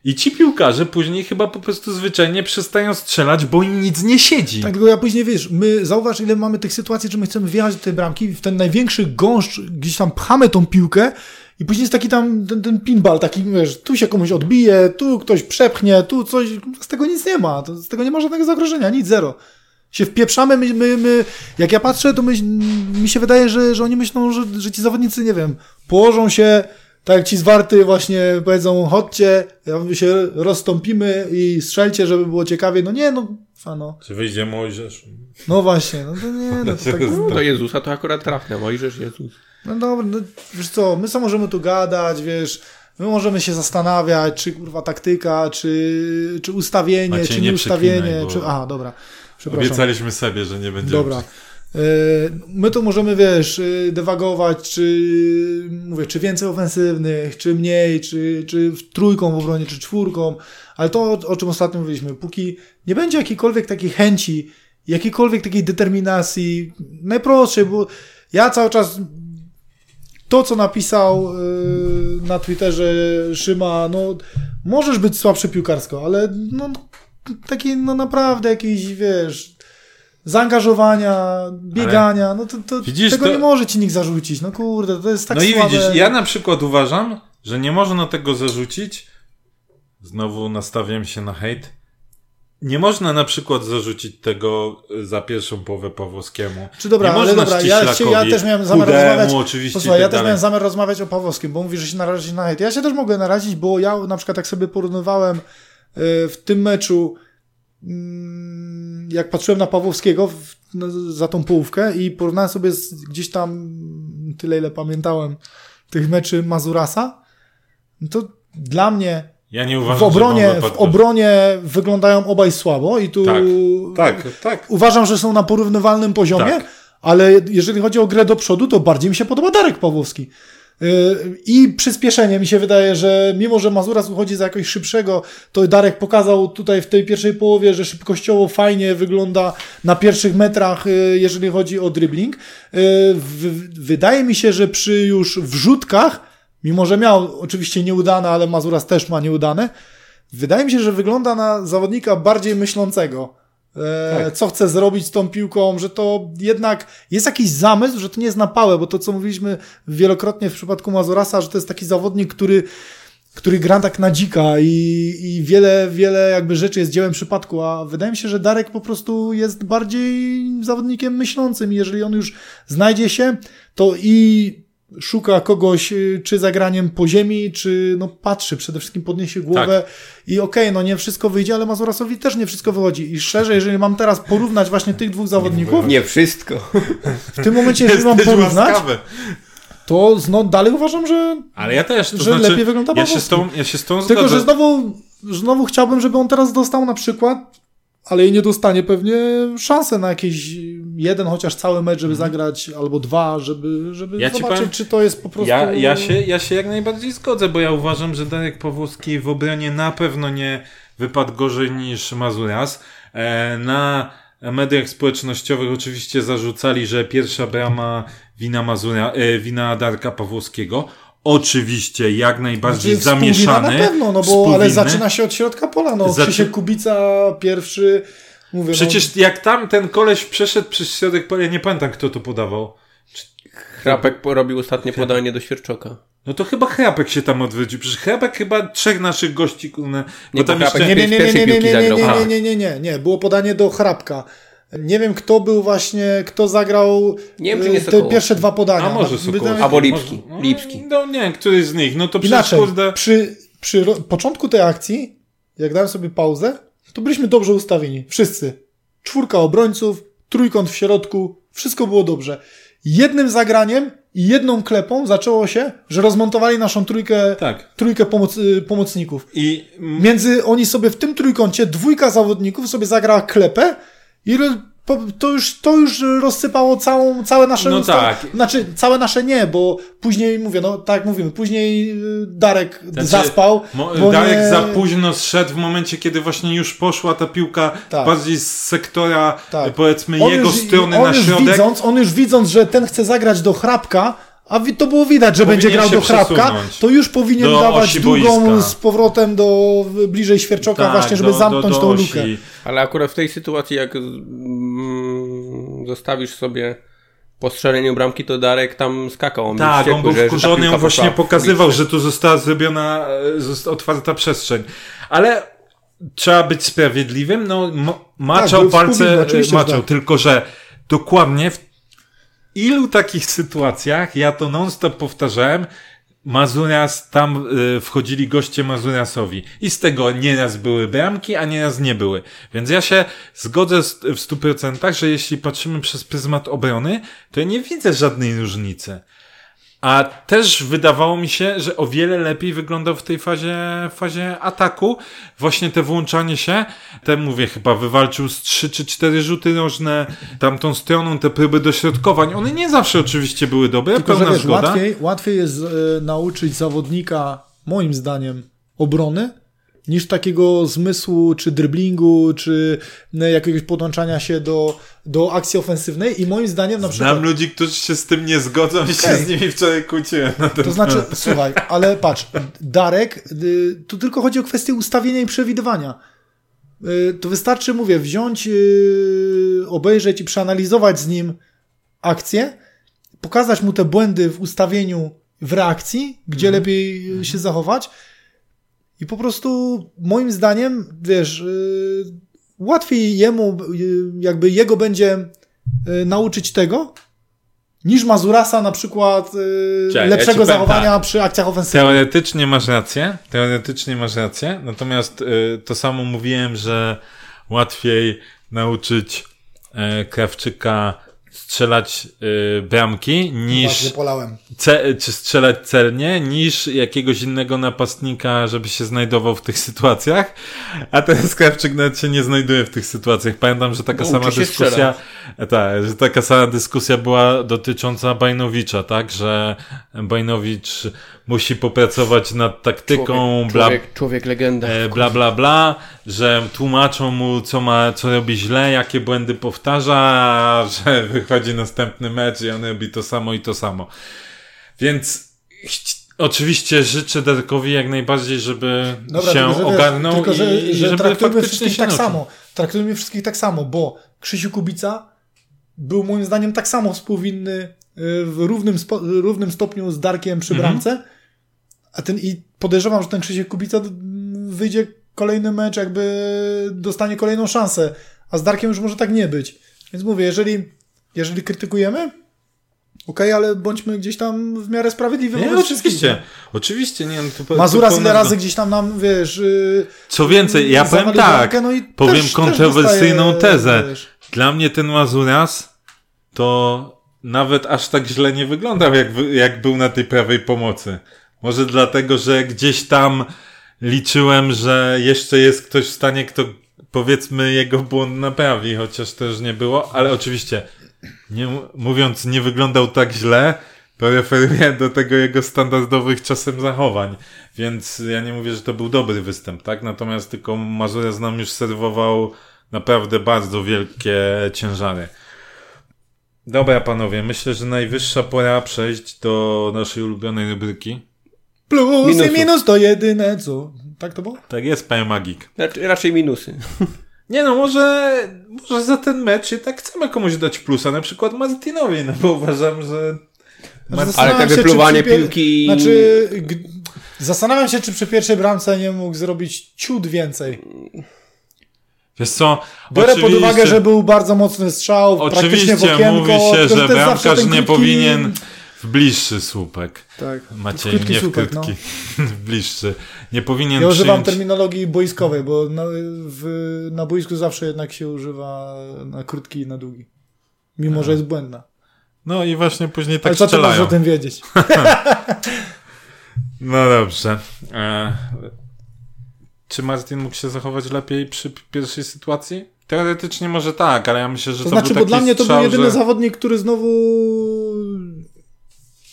i ci piłkarze później chyba po prostu zwyczajnie przestają strzelać, bo im nic nie siedzi. Tak, tylko ja później, wiesz, my, zauważ ile mamy tych sytuacji, że my chcemy wjechać do tej bramki, w ten największy gąszcz, gdzieś tam pchamy tą piłkę i później jest taki tam, ten, ten pinball, taki, wiesz, tu się komuś odbije, tu ktoś przepchnie, tu coś, z tego nic nie ma, z tego nie ma żadnego zagrożenia, nic, zero. Się wpieprzamy, my, my, my jak ja patrzę, to my, mi się wydaje, że, że oni myślą, że, że ci zawodnicy, nie wiem, położą się, tak jak ci zwarty właśnie powiedzą, chodźcie, ja się rozstąpimy i strzelcie, żeby było ciekawie, no nie, no, fano. Czy wyjdzie Mojżesz? No właśnie, no to nie, no to tak, No, do Jezusa to akurat trafne. Mojżesz, Jezus. no dobra, no, wiesz co, my co możemy tu gadać, wiesz, my możemy się zastanawiać, czy kurwa taktyka, czy, czy ustawienie, Maciej, czy nie bo- czy, aha, dobra, przepraszam. Obiecaliśmy sobie, że nie będziemy. Dobra. E, My tu możemy, wiesz, e, dewagować, czy mówię, czy więcej ofensywnych, czy mniej, czy, czy w trójką w obronie, czy czwórką, ale to, o- czym ostatnio mówiliśmy, póki nie będzie jakiejkolwiek takiej chęci, jakiejkolwiek takiej determinacji, najprostszej, bo ja cały czas to, co napisał e, na Twitterze Szyma, no możesz być słabszy piłkarsko, ale no taki no naprawdę jakiś, wiesz, zaangażowania, biegania, no to, to Widzisz, tego to- nie może ci nikt zarzucić. No kurde, to jest tak no i słabe. widzisz, ja na przykład uważam, że nie można tego zarzucić. Znowu nastawiam się na hejt. Nie można na przykład zarzucić tego y, za pierwszą połowę Pawłowskiemu. Czy dobra, nie ale dobra, ja, się, ja też miałem zamiar Chudemu rozmawiać. oczywiście Posłuchaj, i ja tak też miałem zamiar rozmawiać o Pawłowskim, bo mówi, że się narazi na hejt. Ja się też mogę narazić, bo ja na przykład jak sobie porównywałem y, w tym meczu, jak patrzyłem na Pawłowskiego w, no, za tą połówkę i porównałem sobie z, gdzieś tam tyle, ile pamiętałem tych meczy Mazurasa, no to dla mnie Ja nie uważam, w obronie, w obronie wyglądają obaj słabo i tu Tak, tak, tak. uważam, że są na porównywalnym poziomie, Tak. ale jeżeli chodzi o grę do przodu, to bardziej mi się podoba Darek Pawłowski. I przyspieszenie mi się wydaje, że mimo, że Mazuras uchodzi za jakoś szybszego, to Darek pokazał tutaj w tej pierwszej połowie, że szybkościowo fajnie wygląda na pierwszych metrach, yy, jeżeli chodzi o dribbling. W- Wydaje mi się, że przy już wrzutkach, mimo że miał oczywiście nieudane, ale Mazuras też ma nieudane, wydaje mi się, że wygląda na zawodnika bardziej myślącego. E, Tak. Co chce zrobić z tą piłką, że to jednak jest jakiś zamysł, że to nie jest na pałę, bo to co mówiliśmy wielokrotnie w przypadku Mazurasa, że to jest taki zawodnik, który, który gra tak na dzika i, i wiele, wiele jakby rzeczy jest dziełem przypadku, a wydaje mi się, że Darek po prostu jest bardziej zawodnikiem myślącym i jeżeli on już znajdzie się, to i szuka kogoś, y, czy zagraniem po ziemi, czy no patrzy, przede wszystkim podniesie głowę i okej, no nie wszystko wyjdzie, ale Mazurasowi też nie wszystko wychodzi. I szczerze, jeżeli mam teraz porównać właśnie tych dwóch zawodników, Nie wszystko. w tym momencie, jeżeli mam porównać, łaskawy. to no, dalej uważam, że Ale ja też, to że znaczy, lepiej wygląda ja się, z tą, ja się z tą Tylko, że znowu, znowu chciałbym, żeby on teraz dostał na przykład, ale i nie dostanie pewnie szansę na jakiś jeden chociaż cały mecz, żeby zagrać, albo dwa, żeby, żeby Mhm. Ja zobaczyć, powiem- czy to jest po prostu... Ja, ja, się, ja się jak najbardziej zgodzę, bo ja uważam, że Darek Pawłowski w obronie na pewno nie wypadł gorzej niż Mazuras. E, na mediach społecznościowych oczywiście zarzucali, że pierwsza brama wina Mazura, e, wina Darka Pawłowskiego. Oczywiście jak najbardziej Znaczy, zamieszany. Na pewno, no bo ale zaczyna się od środka pola. No, Zaczy- Krzysiek Kubica pierwszy. Mówię, Przecież jak tam ten koleś przeszedł przez środek pola, ja nie pamiętam kto to podawał. Chrapek porobił ostatnie podanie do Świerczoka. No to chyba Chrapek się tam odwrócił. Przecież Chrapek chyba trzech naszych gości, bo Nie, tam bo jeszcze... Chrapek- No, nie, nie, nie, nie, nie, nie, nie, nie, nie, nie, nie, nie, nie. Było podanie do Chrapka. Nie wiem, kto był właśnie, kto zagrał Nie wiem, czy e, nie te Sokołowski. pierwsze dwa podania. A może No, Sokołowski. Albo Lipski. Może- Lipski. No nie, któryś z nich. No to Inaczej, kurde... przy, przy początku tej akcji, jak dałem sobie pauzę, to byliśmy dobrze ustawieni. Wszyscy. Czwórka obrońców, trójkąt w środku, wszystko było dobrze. Jednym zagraniem i jedną klepą zaczęło się, że rozmontowali naszą trójkę, Tak. trójkę pomoc, y, pomocników. I mm, Między oni sobie w tym trójkącie, dwójka zawodników sobie zagrała klepę i ro- po- to już, to już rozsypało całą, całe nasze No tak. Znaczy, całe nasze nie, bo później mówię, no tak mówimy, później y, Darek Znaczy, zaspał. Darek nie... za późno zszedł w momencie, kiedy właśnie już poszła ta piłka Tak. bardziej z sektora, Tak. powiedzmy, On jego już- strony on na już środek. Widząc, on już widząc, że ten chce zagrać do chrapka, a to było widać, że Powinien będzie grał do chrapka, przesunąć to już powinien do dawać długą boiska. z powrotem do bliżej Świerczoka Tak, właśnie, żeby do- zamknąć do, tą do lukę. osi. Ale akurat w tej sytuacji, jak mm, zostawisz sobie po strzeleniu bramki, to Darek tam skakał. On Tak, był on był wkurzony, on właśnie pokazywał, że tu została zrobiona, e, otwarta przestrzeń. Ale trzeba być sprawiedliwym, no mo- maczał był palce, e, maczał, tak. tylko że dokładnie w ilu takich sytuacjach, ja to non-stop powtarzałem, Mazurias, tam y, wchodzili goście Mazuriasowi. I z tego nieraz były bramki, a nieraz nie były. Więc ja się zgodzę z, w stu procentach, że jeśli patrzymy przez pryzmat obrony, to ja nie widzę żadnej różnicy. A też wydawało mi się, że o wiele lepiej wyglądał w tej fazie, fazie ataku. Właśnie te włączanie się, te mówię, chyba wywalczył z trzy czy cztery rzuty nożne, tamtą stroną te próby dośrodkowań. One nie zawsze oczywiście były dobre, Tylko, że pełna wiesz, zgoda. łatwiej, łatwiej jest e, nauczyć zawodnika, moim zdaniem, obrony, niż takiego zmysłu, czy driblingu, czy e, jakiegoś podłączania się do, do akcji ofensywnej i moim zdaniem na przykład... Znam ludzi, którzy się z tym nie zgodzą i się Okej. z nimi wczoraj kłóciłem. To znaczy, słuchaj, ale patrz, Darek, y, tu tylko chodzi o kwestię ustawienia i przewidywania. Y, To wystarczy, mówię, wziąć, y, obejrzeć i przeanalizować z nim akcję, pokazać mu te błędy w ustawieniu, w reakcji, gdzie lepiej y, się zachować i po prostu moim zdaniem, wiesz, y, łatwiej jemu, y, jakby jego będzie y, nauczyć tego, niż Mazurasa na przykład y, Czekaj, ja lepszego powiem zachowania przy akcjach ofensywnych. Teoretycznie masz rację, teoretycznie masz rację, natomiast to samo mówiłem, że łatwiej nauczyć y, Krawczyka strzelać y, bramki niż ce, czy strzelać celnie niż jakiegoś innego napastnika, żeby się znajdował w tych sytuacjach. A ten Skrawczyk nawet się nie znajduje w tych sytuacjach. Pamiętam, że taka Bo sama dyskusja, strzelać. tak, że taka sama dyskusja była dotycząca Bajnowicza, tak, że Bajnowicz musi popracować nad taktyką, Człowiek, bla, człowiek, człowiek legenda. e, bla, bla, bla, że tłumaczą mu, co ma, co robi źle, jakie błędy powtarza, <laughs> że wychodzi następny mecz i on robi to samo i to samo. Więc oczywiście życzę Darkowi jak najbardziej, żeby Dobra, się tylko, że ogarnął tylko, że, i, że żeby traktujmy wszystkich tak samo. Traktujmy wszystkich tak samo, bo Krzysiu Kubica był moim zdaniem tak samo współwinny y, w równym, spo, równym stopniu z Darkiem przy Mhm. bramce. A ten i podejrzewam, że ten Krzysiek Kubica wyjdzie kolejny mecz, jakby dostanie kolejną szansę. A z Darkiem już może tak nie być. Więc mówię, jeżeli, jeżeli krytykujemy, okej, ale bądźmy gdzieś tam w miarę sprawiedliwi Nie, oczywiście. Oczywiście, nie, no to, Mazuras to ile razy gdzieś tam nam, wiesz... Yy, Co więcej, ja powiem zawalił tak, no i powiem też- też kontrowersyjną dostaje, tezę. wiesz. Dla mnie ten Mazuras to nawet aż tak źle nie wyglądał, jak, jak był na tej prawej pomocy. Może dlatego, że gdzieś tam liczyłem, że jeszcze jest ktoś w stanie, kto powiedzmy jego błąd naprawi, chociaż też nie było, ale oczywiście nie, mówiąc nie wyglądał tak źle, to referuję do tego jego standardowych czasem zachowań. Więc ja nie mówię, że to był dobry występ, tak? Natomiast tylko Mazuras nam już serwował naprawdę bardzo wielkie ciężary. Dobra, panowie, myślę, że najwyższa pora przejść do naszej ulubionej rubryki. Plus Minusów. i minus to jedyne, co... Tak to było? Tak jest, panie Magik. Raczej, raczej minusy. Nie no, może, może za ten mecz jednak chcemy komuś dać plusa, na przykład Martinowi, no bo uważam, że... Znaczy, Ale zastanawiam tak się, czy wypluwanie przy piłki... Znaczy, g... zastanawiam się, czy przy pierwszej bramce nie mógł zrobić ciut więcej. Wiesz co, Biorę pod oczywiście- uwagę, że był bardzo mocny strzał, praktycznie w Oczywiście okienko. mówi się, że bramkarz nie krótki- powinien w bliższy słupek. Tak. Maciej, w nie w słupek, krótki. no. <laughs> w bliższy. Nie powinien Ja używam przyjąć... terminologii boiskowej, bo na, w, na boisku zawsze jednak się używa na krótki i na długi. Mimo, że jest błędna. No i właśnie później tak Ale co strzelają. o tym wiedzieć? <laughs> No dobrze. E, czy Martin mógł się zachować lepiej przy pierwszej sytuacji? Teoretycznie może tak, ale ja myślę, że To to, znaczy, był bo taki dla mnie to był strzał, jedyny że... zawodnik, który znowu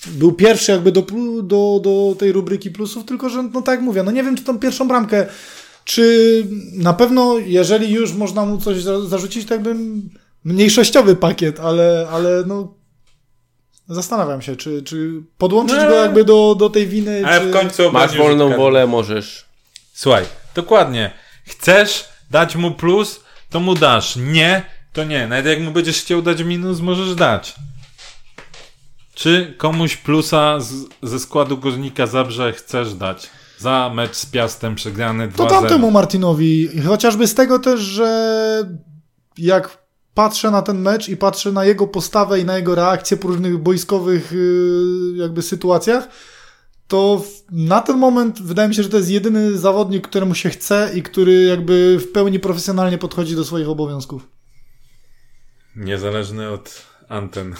był pierwszy jakby do, do, do tej rubryki plusów, tylko że, no tak jak mówię, no nie wiem, czy tą pierwszą bramkę, czy na pewno, jeżeli już można mu coś za, zarzucić, to jakby mniejszościowy pakiet, ale, ale no zastanawiam się, czy, czy podłączyć No. go jakby do, do tej winy, Ale czy... w końcu Masz wolną rzut wolę, możesz. Słuchaj, dokładnie. Chcesz dać mu plus, to mu dasz. Nie, to nie. Nawet jak mu będziesz chciał dać minus, możesz dać. Czy komuś plusa z, ze składu Górnika Zabrze chcesz dać? Za mecz z Piastem przegrany 2-0. To tamtemu Martinowi, chociażby z tego też, że jak patrzę na ten mecz i patrzę na jego postawę i na jego reakcję po różnych boiskowych yy, jakby sytuacjach, to na ten moment wydaje mi się, że to jest jedyny zawodnik, któremu się chce i który jakby w pełni profesjonalnie podchodzi do swoich obowiązków. Niezależny od anten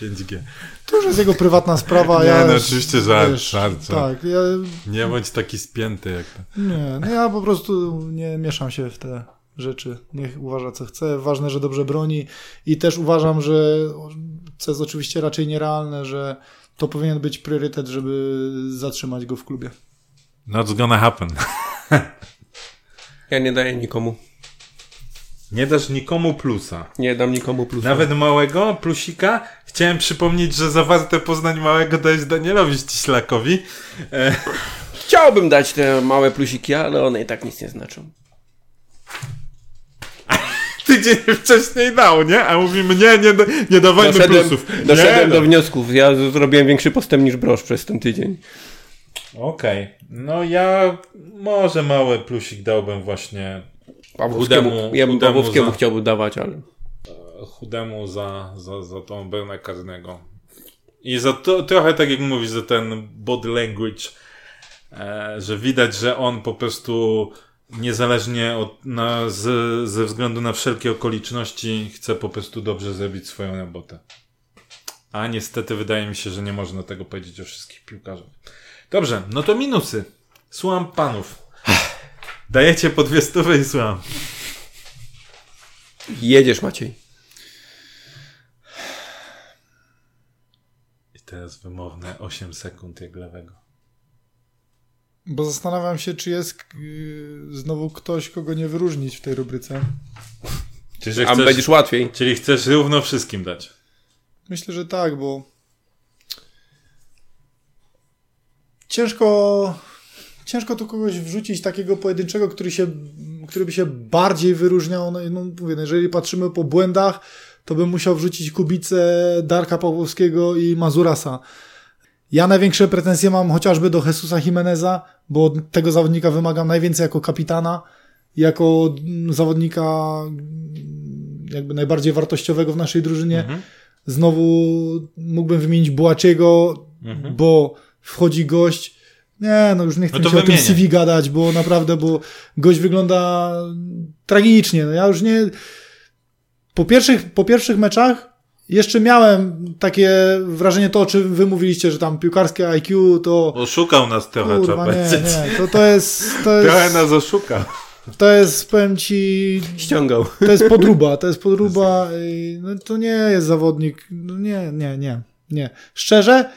5G. To już jest jego prywatna sprawa. Nie, ja no już, oczywiście żart, wiesz, żart, żart. Tak, ja, Nie bądź taki spięty jak to. Nie, no ja po prostu nie mieszam się w te rzeczy. Niech uważa co chce. Ważne, że dobrze broni i też uważam, że co jest oczywiście raczej nierealne, że to powinien być priorytet, żeby zatrzymać go w klubie. Not gonna happen. Ja nie daję nikomu. Nie dasz nikomu plusa. Nie dam nikomu plusa. Nawet małego plusika. Chciałem przypomnieć, że zawarte Poznań małego dałeś Danielowi Ściślakowi. E, Chciałbym dać te małe plusiki, ale one i tak nic nie znaczą. <laughs> tydzień wcześniej dał, nie? A mówimy, nie, nie, nie dawajmy Doszedłem, plusów. doszedłem nie, do wniosków. Ja zrobiłem większy postęp niż brosz przez ten tydzień. Okej. No ja może mały plusik dałbym właśnie Pawłowskiemu, Chudemu- ja bym Pawłowskiemu chciałbym dawać, ale... chudemu za, za, za tą obronę karnego. I za to, trochę tak jak mówisz, za ten body language, e, że widać, że on po prostu niezależnie od, na, z, ze względu na wszelkie okoliczności chce po prostu dobrze zrobić swoją robotę. A niestety wydaje mi się, że nie można tego powiedzieć o wszystkich piłkarzach. Dobrze, no to minusy. Słucham panów. Dajecie po dwie stówy i słucham. Jedziesz, Maciej. I teraz wymowne 8 sekund jak lewego. Bo zastanawiam się, czy jest yy, znowu ktoś, kogo nie wyróżnić w tej rubryce. Czyli, A chcesz, będziesz łatwiej. czyli chcesz równo wszystkim dać. Myślę, że tak, bo ciężko, ciężko tu kogoś wrzucić takiego pojedynczego, który, się, który by się bardziej wyróżniał. No, no, mówię, no, jeżeli patrzymy po błędach, to bym musiał wrzucić Kubicę, Darka Pawłowskiego i Mazurasa. Ja największe pretensje mam chociażby do Jesusa Jimeneza, bo od tego zawodnika wymagam najwięcej jako kapitana, jako zawodnika mm, jakby najbardziej wartościowego w naszej drużynie. Mhm. Znowu mógłbym wymienić Bułaciego, Mhm. bo wchodzi gość. Nie, no już nie chcę No się o tym wymienię. CV gadać, bo naprawdę, bo gość wygląda tragicznie. No ja już nie... Po pierwszych, po pierwszych meczach jeszcze miałem takie wrażenie to, o czym wy mówiliście, że tam piłkarskie IQ to... Oszukał nas trochę, trzeba Kurwa, nie, nie, to, to jest... To <laughs> Trochę jest, nas oszukał. to jest, powiem ci, Ściągał. to jest podruba, to jest <laughs> podruba. i No, to nie jest zawodnik. No nie, nie, nie, nie. Szczerze,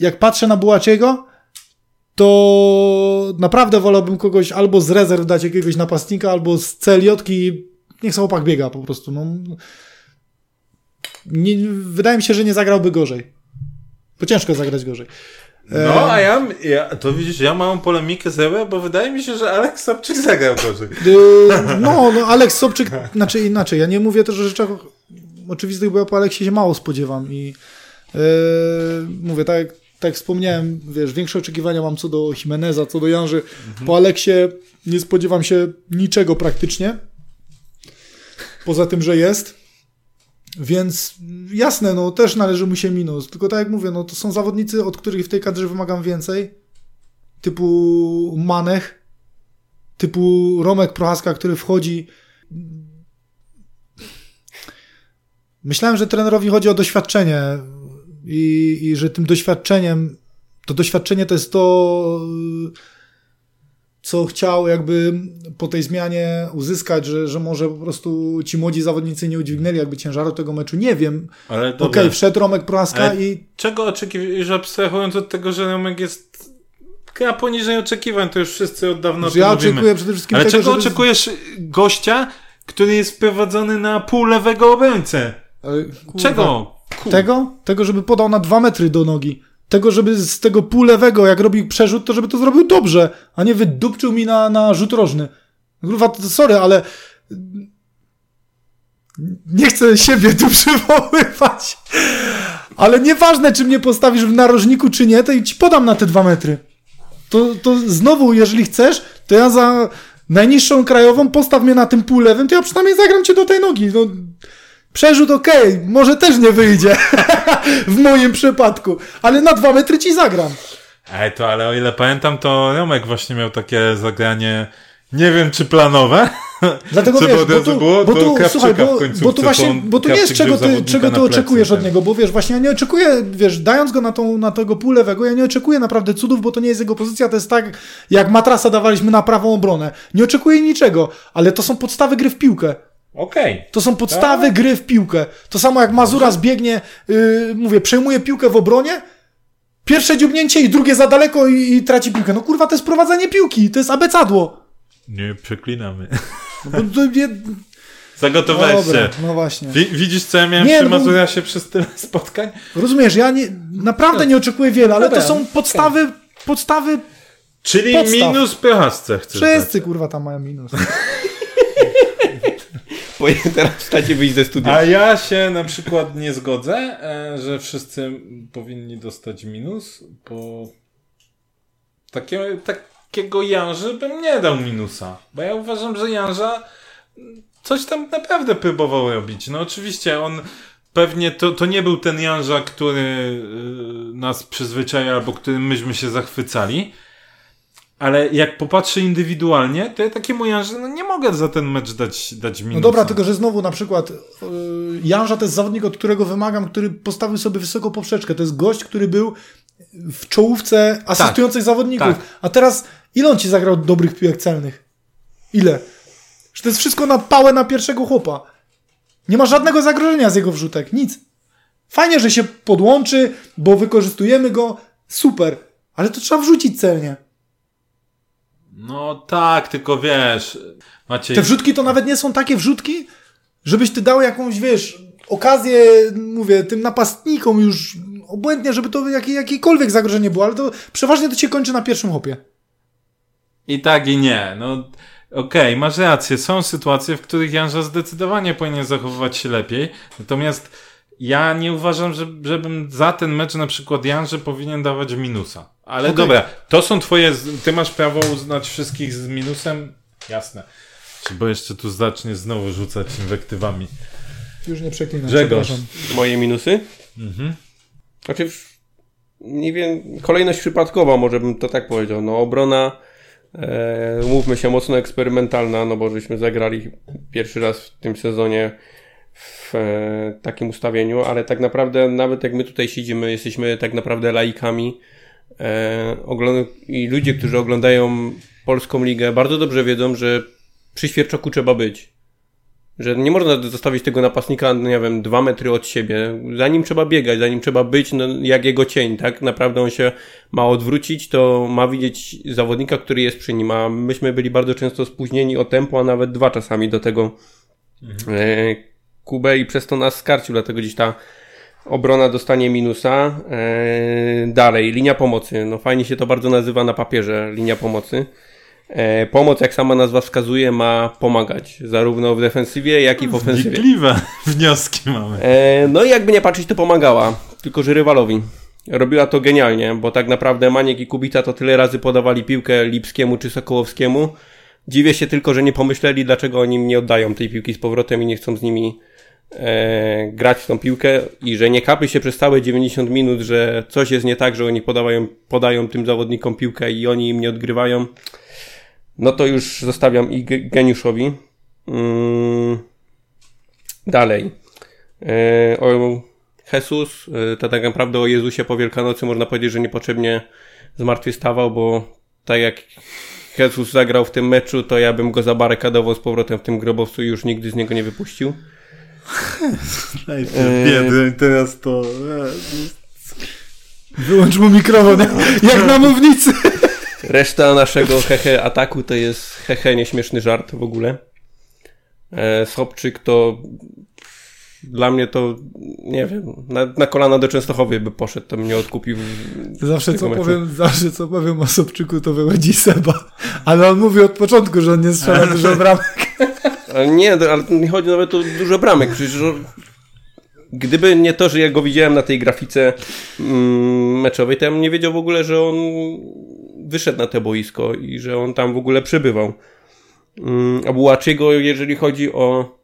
jak patrzę na Bułaciego, to naprawdę wolałbym kogoś albo z rezerw dać jakiegoś napastnika, albo z celiotki. Niech sobie opak biega po prostu. No. Nie, wydaje mi się, że nie zagrałby gorzej. Bo ciężko zagrać gorzej. No, a ja, ja, to widzisz, ja mam polemikę z Ewe, bo wydaje mi się, że Aleks Sobczyk zagrał gorzej. Yy, No, no Aleks Sobczyk, znaczy inaczej, ja nie mówię też o rzeczach oczywistych, bo ja po Aleksie się mało spodziewam i yy, mówię, tak, tak wspomniałem, wiesz, większe oczekiwania mam co do Jimeneza, co do Janży. Po Aleksie nie spodziewam się niczego praktycznie, poza tym, że jest. Więc jasne, no też należy mu się minus. Tylko tak jak mówię, no to są zawodnicy, od których w tej kadrze wymagam więcej. Typu Manech, typu Romek Prochaska, który wchodzi. Myślałem, że trenerowi chodzi o doświadczenie i, i że tym doświadczeniem, to doświadczenie to jest to, co chciał jakby po tej zmianie uzyskać, że, że może po prostu ci młodzi zawodnicy nie udźwignęli jakby ciężaru tego meczu. Nie wiem. Ale Okej, okay, wszedł Romek Prochaska Ale i... Czego oczekiwałeś, że abstrahując od tego, że Romek jest gra poniżej oczekiwań, to już wszyscy od dawna że ja mówimy. oczekuję przede wszystkim Ale tego, czego żeby... oczekujesz gościa, który jest wprowadzony na pół lewego obrońcę? Czego? Tego? Tego, żeby podał na dwa metry do nogi. Tego, żeby z tego pół lewego, jak robi przerzut, to żeby to zrobił dobrze, a nie wydupczył mi na, na rzut rożny. Kurwa, sorry, ale nie chcę siebie tu <laughs> przywoływać. Ale nieważne, czy mnie postawisz w narożniku, czy nie, to ci podam na te dwa metry. To, to znowu, jeżeli chcesz, to ja za najniższą krajową postaw mnie na tym pół lewym, to ja przynajmniej zagram cię do tej nogi. No, przerzut okej, może też nie wyjdzie <laughs> w moim przypadku, ale na dwa metry ci zagram. Ej, to ale o ile pamiętam, to Romek właśnie miał takie zagranie, nie wiem czy planowe. <laughs> Dlatego Co wiesz, bo tu, było? bo tu, słuchaj, bo, bo tu właśnie, bo tu nie jest czego ty, czego ty oczekujesz od niego, bo wiesz, właśnie ja nie oczekuję, wiesz, dając go na, tą, na tego pół lewego, ja nie oczekuję naprawdę cudów, bo to nie jest jego pozycja, to jest tak, jak matrasa dawaliśmy na prawą obronę. Nie oczekuję niczego, ale to są podstawy gry w piłkę. Okej. To są podstawy gry w piłkę. To samo jak Mazura zbiegnie, yy, mówię, przejmuje piłkę w obronie, pierwsze dziubnięcie i drugie za daleko i, i traci piłkę. No kurwa, to jest prowadzenie piłki, to jest abecadło. Nie przeklinamy. No, bo nie... Zagotowałeś Dobra, się. no właśnie. Wi- widzisz, co ja miałem Nie, przy no przez tyle <laughs> spotkań? Rozumiesz, ja nie, naprawdę nie oczekuję wiele, ale Dobra, to są podstawy, podstawy, Czyli Podstaw. minus Prochasce chcesz dać. wszyscy kurwa tam mają minus. <laughs> Powinien teraz wstać i wyjść ze studia. A ja się na przykład nie zgodzę, e, że wszyscy powinni dostać minus, bo takiego, takiego Janży bym nie dał minusa. Bo ja uważam, że Janża coś tam naprawdę próbował robić. No oczywiście on pewnie to, to nie był ten Janża, który y, nas przyzwyczaja albo którym myśmy się zachwycali. Ale jak popatrzę indywidualnie, to ja takiemu Janży no nie mogę za ten mecz dać, dać minusa. No dobra, tylko że znowu na przykład yy, Janża to jest zawodnik, od którego wymagam, który postawił sobie wysoką poprzeczkę. To jest gość, który był w czołówce asystujących zawodników. tak. A teraz ile on ci zagrał dobrych piłek celnych? Ile? Że to jest wszystko na pałę na pierwszego chłopa. Nie ma żadnego zagrożenia z jego wrzutek. Nic. Fajnie, że się podłączy, bo wykorzystujemy go. Super. Ale to trzeba wrzucić celnie. No tak, tylko wiesz, Maciej, Te wrzutki to nawet nie są takie wrzutki, żebyś ty dał jakąś, wiesz, okazję, mówię, tym napastnikom już obłędnie, żeby to jakie, jakiekolwiek zagrożenie było, ale to przeważnie to się kończy na pierwszym hopie. i tak i nie. No okej, masz rację. Są sytuacje, w których Janża zdecydowanie powinien zachowywać się lepiej. Natomiast ja nie uważam, że, żebym za ten mecz na przykład Janże powinien dawać minusa. Ale Okej. dobra, to są twoje, ty masz prawo uznać wszystkich z minusem? Jasne. Czy Bo jeszcze tu zacznie znowu rzucać inwektywami. Już nie przeklinam, Grzegorz. Moje minusy? Mhm. Znaczy, nie wiem, kolejność przypadkowa, może bym to tak powiedział. No, obrona, e, mówmy się, mocno eksperymentalna, no bo żeśmy zagrali pierwszy raz w tym sezonie w e, takim ustawieniu, ale tak naprawdę, nawet jak my tutaj siedzimy, jesteśmy tak naprawdę laikami. E, I ludzie, którzy oglądają polską ligę, bardzo dobrze wiedzą, że przy Świerczoku trzeba być. Że nie można zostawić tego napastnika, no nie wiem, dwa metry od siebie. Za nim trzeba biegać, za nim trzeba być, no, jak jego cień, tak? Naprawdę on się ma odwrócić, to ma widzieć zawodnika, który jest przy nim, a myśmy byli bardzo często spóźnieni o tempo, a nawet dwa czasami do tego e, Kubę i przez to nas skarcił, dlatego gdzieś ta obrona dostanie minusa. E, dalej, linia pomocy. No fajnie się to bardzo nazywa na papierze, linia pomocy. E, pomoc, jak sama nazwa wskazuje, ma pomagać, zarówno w defensywie, jak i w ofensywie. Wnikliwe <laughs> wnioski mamy. E, no i jakby nie patrzeć, to pomagała, tylko że rywalowi. Robiła to genialnie, bo tak naprawdę Maniek i Kubica to tyle razy podawali piłkę Lipskiemu czy Sokołowskiemu. Dziwię się tylko, że nie pomyśleli, dlaczego oni nie oddają tej piłki z powrotem i nie chcą z nimi e, grać w tą piłkę i że nie kapy się przez całe 90 minut, że coś jest nie tak, że oni podają, podają tym zawodnikom piłkę i oni im nie odgrywają, no to już zostawiam i geniuszowi. Mm, dalej. E, o Jesus, e, to tak naprawdę o Jezusie po Wielkanocy można powiedzieć, że niepotrzebnie zmartwychwstawał, bo tak jak Jesus zagrał w tym meczu, to ja bym go zabarykadował z powrotem w tym grobowcu i już nigdy z niego nie wypuścił. <laughs> Najpierw e, biedy, teraz to... Wyłącz mu mikrofon, jak na mównicy. Reszta naszego hehe ataku to jest hehe nieśmieszny żart w ogóle. E, Sobczyk to dla mnie to, nie wiem, na, na kolana do Częstochowy by poszedł, to mnie odkupił. Zawsze co, powiem, zawsze co powiem o Sobczyku, to wychodzi Seba. Ale on mówi od początku, że on nie strzela <laughs> dużo bramek. Ale nie, ale nie chodzi nawet o dużo bramek. Przecież gdyby nie to, że ja go widziałem na tej grafice mm, meczowej, to ja bym nie wiedział w ogóle, że on wyszedł na to boisko i że on tam w ogóle przebywał. Mm, a Bułaczygo, jeżeli chodzi o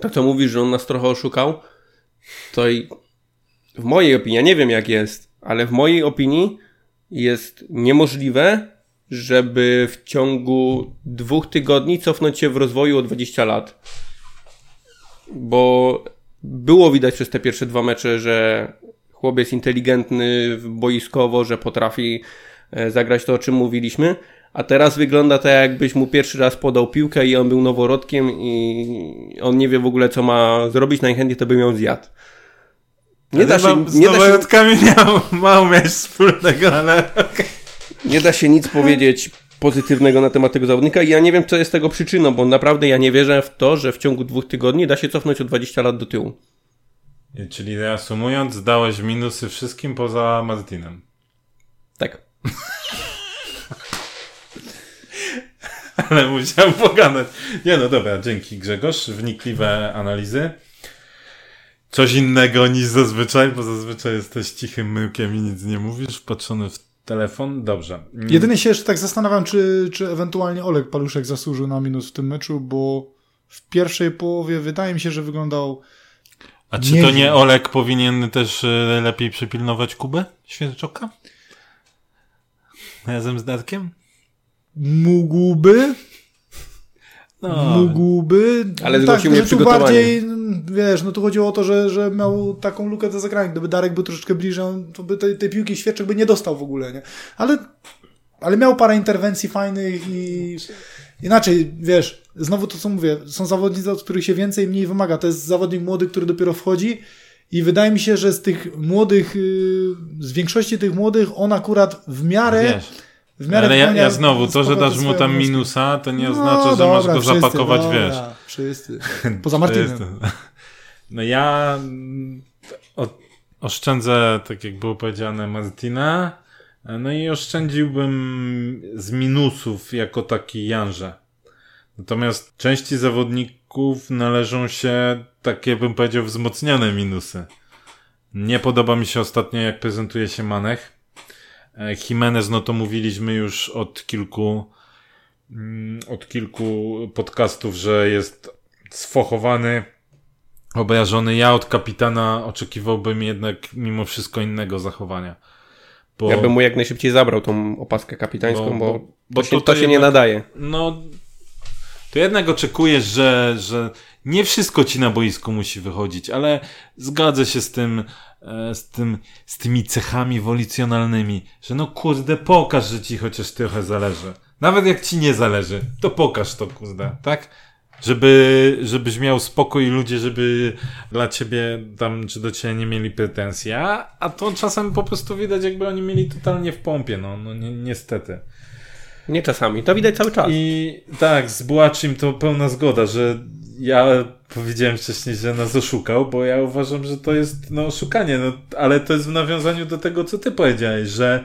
to, co mówisz, że on nas trochę oszukał, to i w mojej opinii, ja nie wiem jak jest, ale w mojej opinii jest niemożliwe, żeby w ciągu dwóch tygodni cofnąć się w rozwoju o 20 lat. Bo było widać przez te pierwsze dwa mecze, że chłop jest inteligentny boiskowo, że potrafi e, zagrać to, o czym mówiliśmy, a teraz wygląda to jakbyś mu pierwszy raz podał piłkę i on był noworodkiem i on nie wie w ogóle co ma zrobić, najchętniej to by ją zjadł. Nie da się, z nie noworodkami się... miał mało mieć wspólnego, ale... Nie da się nic powiedzieć pozytywnego na temat tego zawodnika i ja nie wiem, co jest tego przyczyną, bo naprawdę ja nie wierzę w to, że w ciągu dwóch tygodni da się cofnąć o 20 lat do tyłu. Czyli reasumując, dałeś minusy wszystkim poza Martinem. Tak. <laughs> Ale musiałem pogadać. Nie no dobra, dzięki Grzegorz. Wnikliwe analizy. Coś innego niż zazwyczaj, bo zazwyczaj jesteś cichym myłkiem i nic nie mówisz, wpatrzony w telefon. Dobrze. Jedynie się jeszcze tak zastanawiam, czy, czy ewentualnie Olek Paluszek zasłużył na minus w tym meczu, bo w pierwszej połowie wydaje mi się, że wyglądał. A czy to nie Olek powinien też e, lepiej przypilnować Kubę Świerczoka? Razem z Darkiem? Mógłby. No. Mógłby. Ale tak, zgłosił mnie przygotowanie. bardziej, wiesz, no tu chodziło o to, że, że miał taką lukę do zagrania. Gdyby Darek był troszeczkę bliżej, to by tej, tej piłki świeczek by nie dostał w ogóle, nie? Ale, ale miał parę interwencji fajnych i inaczej, wiesz, znowu to co mówię, są zawodnicy, od których się więcej mniej wymaga. To jest zawodnik młody, który dopiero wchodzi i wydaje mi się, że z tych młodych, y, z większości tych młodych, on akurat w miarę... Wiesz w miarę Ale ja, ja znowu, to, że dasz mu tam minusa, to nie no, oznacza, że dobra, masz go wszyscy, zapakować, dobra, wiesz. Wszyscy. <laughs> Poza Martinem. No ja oszczędzę, tak jak było powiedziane, Martina. No i oszczędziłbym z minusów jako taki Janże. Natomiast części zawodników należą się takie, bym powiedział, wzmocnione minusy. Nie podoba mi się ostatnio, jak prezentuje się Manech. E, Jimenez, no to mówiliśmy już od kilku, mm, od kilku podcastów, że jest sfochowany, obrażony. Ja od kapitana oczekiwałbym jednak mimo wszystko innego zachowania. Bo, ja bym mu jak najszybciej zabrał tą opaskę kapitańską, bo, bo, bo to, się, to, to się jednak, nie nadaje. No, to jednak oczekujesz, że, że nie wszystko ci na boisku musi wychodzić, ale zgadzę się z tym, E, z, tym, z tymi cechami wolicjonalnymi, że no kurde, pokaż, że ci chociaż trochę zależy. Nawet jak ci nie zależy, to pokaż to, kurde, tak? Żeby, żebyś miał spokój ludzie, żeby dla ciebie tam, czy do ciebie nie mieli pretensji, a, a to czasem po prostu widać, jakby oni mieli totalnie w pompie, no, no ni niestety. Nie czasami, to widać cały czas. I tak, z Błaczym to pełna zgoda, że ja powiedziałem wcześniej, że nas oszukał, bo ja uważam, że to jest no, oszukanie, no, ale to jest w nawiązaniu do tego, co ty powiedziałeś, że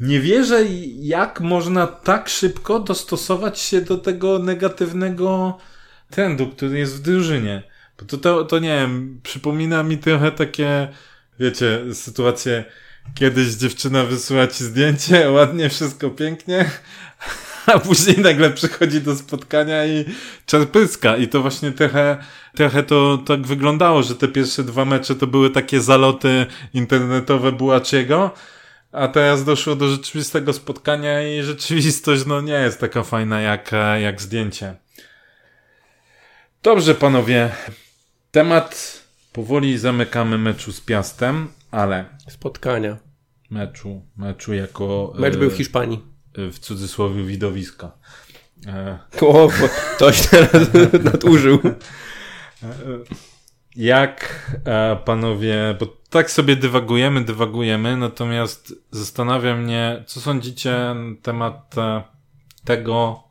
nie wierzę, jak można tak szybko dostosować się do tego negatywnego trendu, który jest w drużynie. Bo to, to, to nie wiem, przypomina mi trochę takie, wiecie, sytuacje, kiedyś dziewczyna wysyła ci zdjęcie, <laughs> ładnie, wszystko pięknie, <laughs> a później nagle przychodzi do spotkania i czerpyska. I to właśnie trochę, trochę to tak wyglądało, że te pierwsze dwa mecze to były takie zaloty internetowe Bułaciego, a teraz doszło do rzeczywistego spotkania i <laughs> rzeczywistość no nie jest taka fajna jak, jak zdjęcie. Dobrze, panowie. Temat powoli zamykamy meczu z Piastem, ale Spotkania. meczu, meczu jako Mecz e, był w Hiszpanii. w cudzysłowie widowiska. E, O, ktoś teraz <laughs> nadużył. Jak e, panowie, bo tak sobie dywagujemy, dywagujemy, natomiast zastanawia mnie, co sądzicie na temat e, tego,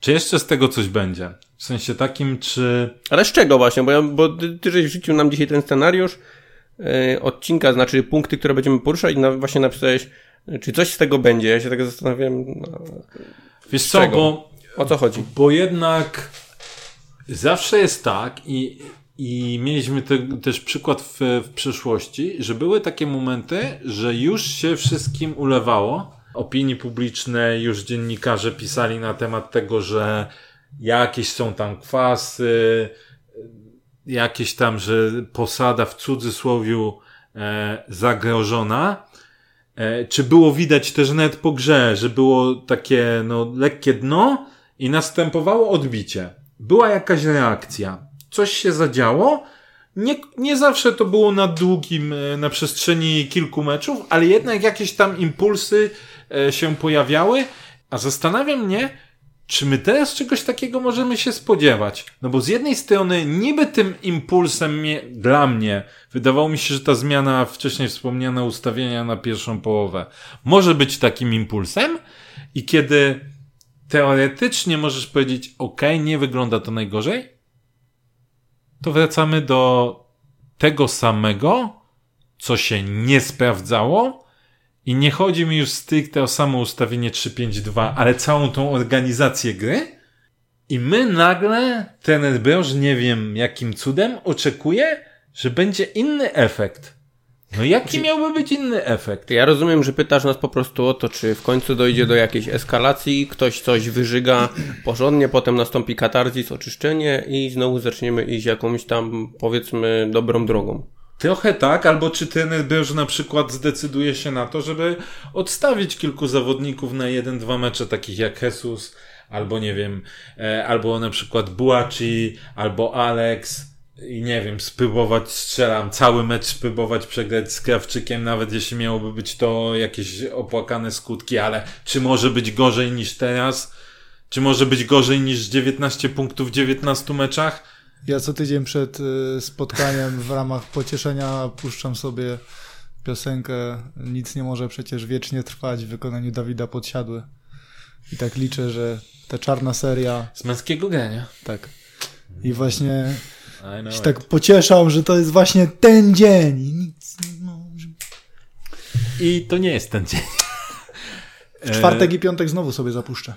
czy jeszcze z tego coś będzie? W sensie takim, czy Ale z czego właśnie? Bo, ja, bo ty, ty żeś wrzucił nam dzisiaj ten scenariusz odcinka, znaczy punkty, które będziemy poruszać i na, właśnie napisałeś, czy coś z tego będzie. Ja się tak zastanawiam, no, wiesz co, bo o co chodzi. Bo jednak zawsze jest tak i, i mieliśmy te, też przykład w, w przeszłości, że były takie momenty, że już się wszystkim ulewało. Opinii publicznej, już dziennikarze pisali na temat tego, że jakieś są tam kwasy, jakieś tam, że posada w cudzysłowiu e, zagrożona. E, czy było widać też nawet po grze, że było takie no, lekkie dno i następowało odbicie. Była jakaś reakcja. Coś się zadziało. Nie, nie zawsze to było na długim, e, na przestrzeni kilku meczów, ale jednak jakieś tam impulsy e, się pojawiały. A zastanawia mnie, czy my teraz czegoś takiego możemy się spodziewać? No bo z jednej strony niby tym impulsem mnie, dla mnie wydawało mi się, że ta zmiana wcześniej wspomniana ustawienia na pierwszą połowę może być takim impulsem i kiedy teoretycznie możesz powiedzieć ok, nie wygląda to najgorzej, to wracamy do tego samego, co się nie sprawdzało i nie chodzi mi już stricte o samo ustawienie 3-5-2, ale całą tą organizację gry. I my nagle, ten Broż, nie wiem jakim cudem, oczekuje, że będzie inny efekt. No jaki miałby być inny efekt? Ja rozumiem, że pytasz nas po prostu o to, czy w końcu dojdzie do jakiejś eskalacji, ktoś coś wyżyga porządnie, potem nastąpi katarzis, oczyszczenie i znowu zaczniemy iść jakąś tam, powiedzmy, dobrą drogą. Trochę tak, albo czy trener Broż na przykład zdecyduje się na to, żeby odstawić kilku zawodników na jeden, dwa mecze, takich jak Jesus, albo nie wiem, e, albo na przykład Buaci, albo Alex, i nie wiem, spróbować, strzelam, cały mecz spróbować przegrać z Krawczykiem, nawet jeśli miałoby być to jakieś opłakane skutki, ale czy może być gorzej niż teraz? Czy może być gorzej niż 19 punktów w 19 meczach? Ja co tydzień przed y, spotkaniem w ramach pocieszenia puszczam sobie piosenkę Nic nie może przecież wiecznie trwać w wykonaniu Dawida Podsiadły. I tak liczę, że ta czarna seria, Z męskiego grania. tak. I właśnie się tak pocieszał, że to jest właśnie ten dzień. I nic nie może. I to nie jest ten dzień. W czwartek i piątek znowu sobie zapuszczę.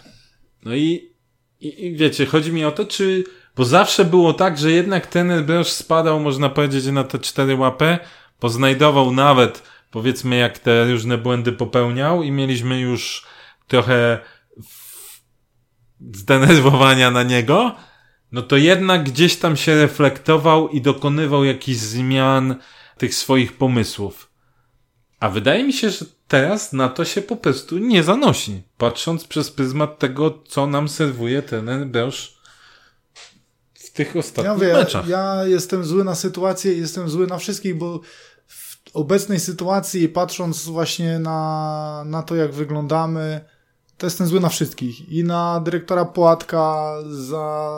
No i, i, i wiecie, chodzi mi o to, czy. Bo zawsze było tak, że jednak ten Broż spadał, można powiedzieć, na te cztery łapy, bo znajdował nawet, powiedzmy, jak te różne błędy popełniał i mieliśmy już trochę zdenerwowania na niego, no to jednak gdzieś tam się reflektował i dokonywał jakichś zmian tych swoich pomysłów. A wydaje mi się, że teraz na to się po prostu nie zanosi. Patrząc przez pryzmat tego, co nam serwuje ten Broż tych Ja ostatnich mówię, meczach. ja jestem zły na sytuację i jestem zły na wszystkich, bo w obecnej sytuacji, patrząc właśnie na, na to, jak wyglądamy, to jestem zły na wszystkich. I na dyrektora Płatka za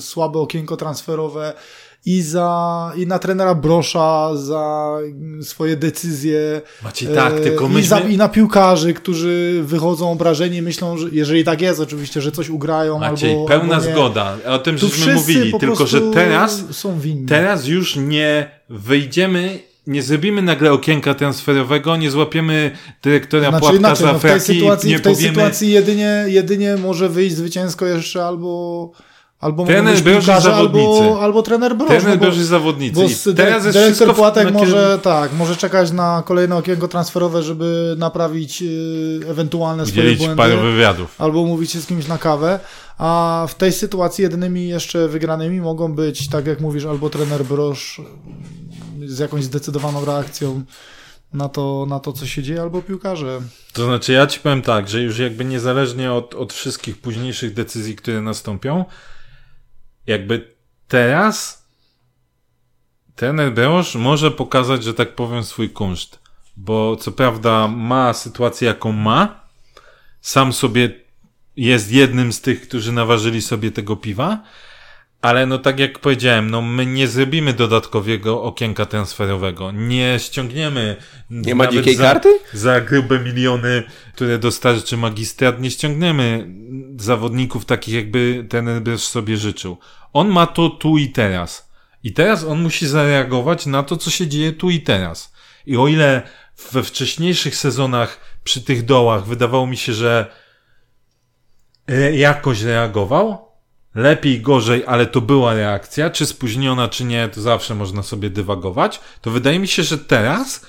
słabe okienko transferowe, i, za, i na trenera Brosza za swoje decyzje. Macie tak, E, tylko i, myśmy... za, I na piłkarzy, którzy wychodzą obrażeni i myślą, że jeżeli tak jest oczywiście, że coś ugrają Maciej, albo pełna albo zgoda. O tym Tu żeśmy mówili, tylko że teraz, są winni. teraz już nie wyjdziemy, nie zrobimy nagle okienka transferowego, nie złapiemy dyrektora Znaczy Płatka inaczej, za no w tej sytuacji, nie w tej powiemy... sytuacji jedynie, jedynie może wyjść zwycięsko jeszcze albo, Albo Trener piłkarze, zawodnicy. albo, albo trener Broż. Trener Broż i zawodnicy. Bo teraz jest dyrektor Płatek może, tak, może czekać na kolejne okienko transferowe, żeby naprawić y, ewentualne swoje błędy. parę wywiadów. albo umówić się z kimś na kawę, a w tej sytuacji jedynymi jeszcze wygranymi mogą być, tak jak mówisz, albo trener Broż z jakąś zdecydowaną reakcją na to, na to co się dzieje, albo piłkarze. To znaczy, ja ci powiem tak, że już jakby niezależnie od, od wszystkich późniejszych decyzji, które nastąpią, jakby teraz trener Broż może pokazać, że tak powiem, swój kunszt. Bo co prawda ma sytuację, jaką ma, sam sobie jest jednym z tych, którzy naważyli sobie tego piwa, ale no tak jak powiedziałem, no my nie zrobimy dodatkowego okienka transferowego. Nie ściągniemy. Nie ma dzikiej za, karty? Za grube miliony, które dostarczy magistrat, nie ściągniemy zawodników takich, jakby ten Broż sobie życzył. On ma to tu i teraz. I teraz on musi zareagować na to, co się dzieje tu i teraz. I o ile we wcześniejszych sezonach przy tych dołach wydawało mi się, że jakoś reagował, lepiej, gorzej, ale to była reakcja, czy spóźniona, czy nie, to zawsze można sobie dywagować, to wydaje mi się, że teraz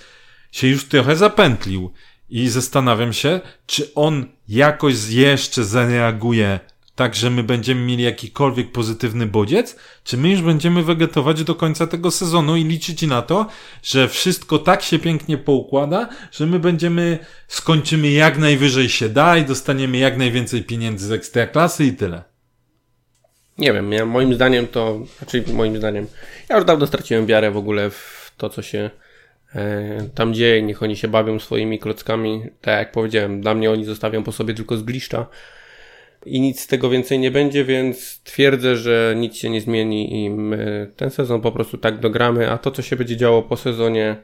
się już trochę zapętlił i zastanawiam się, czy on jakoś jeszcze zareaguje tak, że my będziemy mieli jakikolwiek pozytywny bodziec, czy my już będziemy wegetować do końca tego sezonu i liczyć na to, że wszystko tak się pięknie poukłada, że my będziemy, skończymy jak najwyżej się da i dostaniemy jak najwięcej pieniędzy z ekstraklasy i tyle. Nie wiem, ja, moim zdaniem to, znaczy moim zdaniem, ja już dawno straciłem wiarę w ogóle w to, co się e, tam dzieje. Niech oni się bawią swoimi klockami. Tak jak powiedziałem, dla mnie oni zostawią po sobie tylko zgliszcza i nic z tego więcej nie będzie, więc twierdzę, że nic się nie zmieni i my ten sezon po prostu tak dogramy, a to, co się będzie działo po sezonie,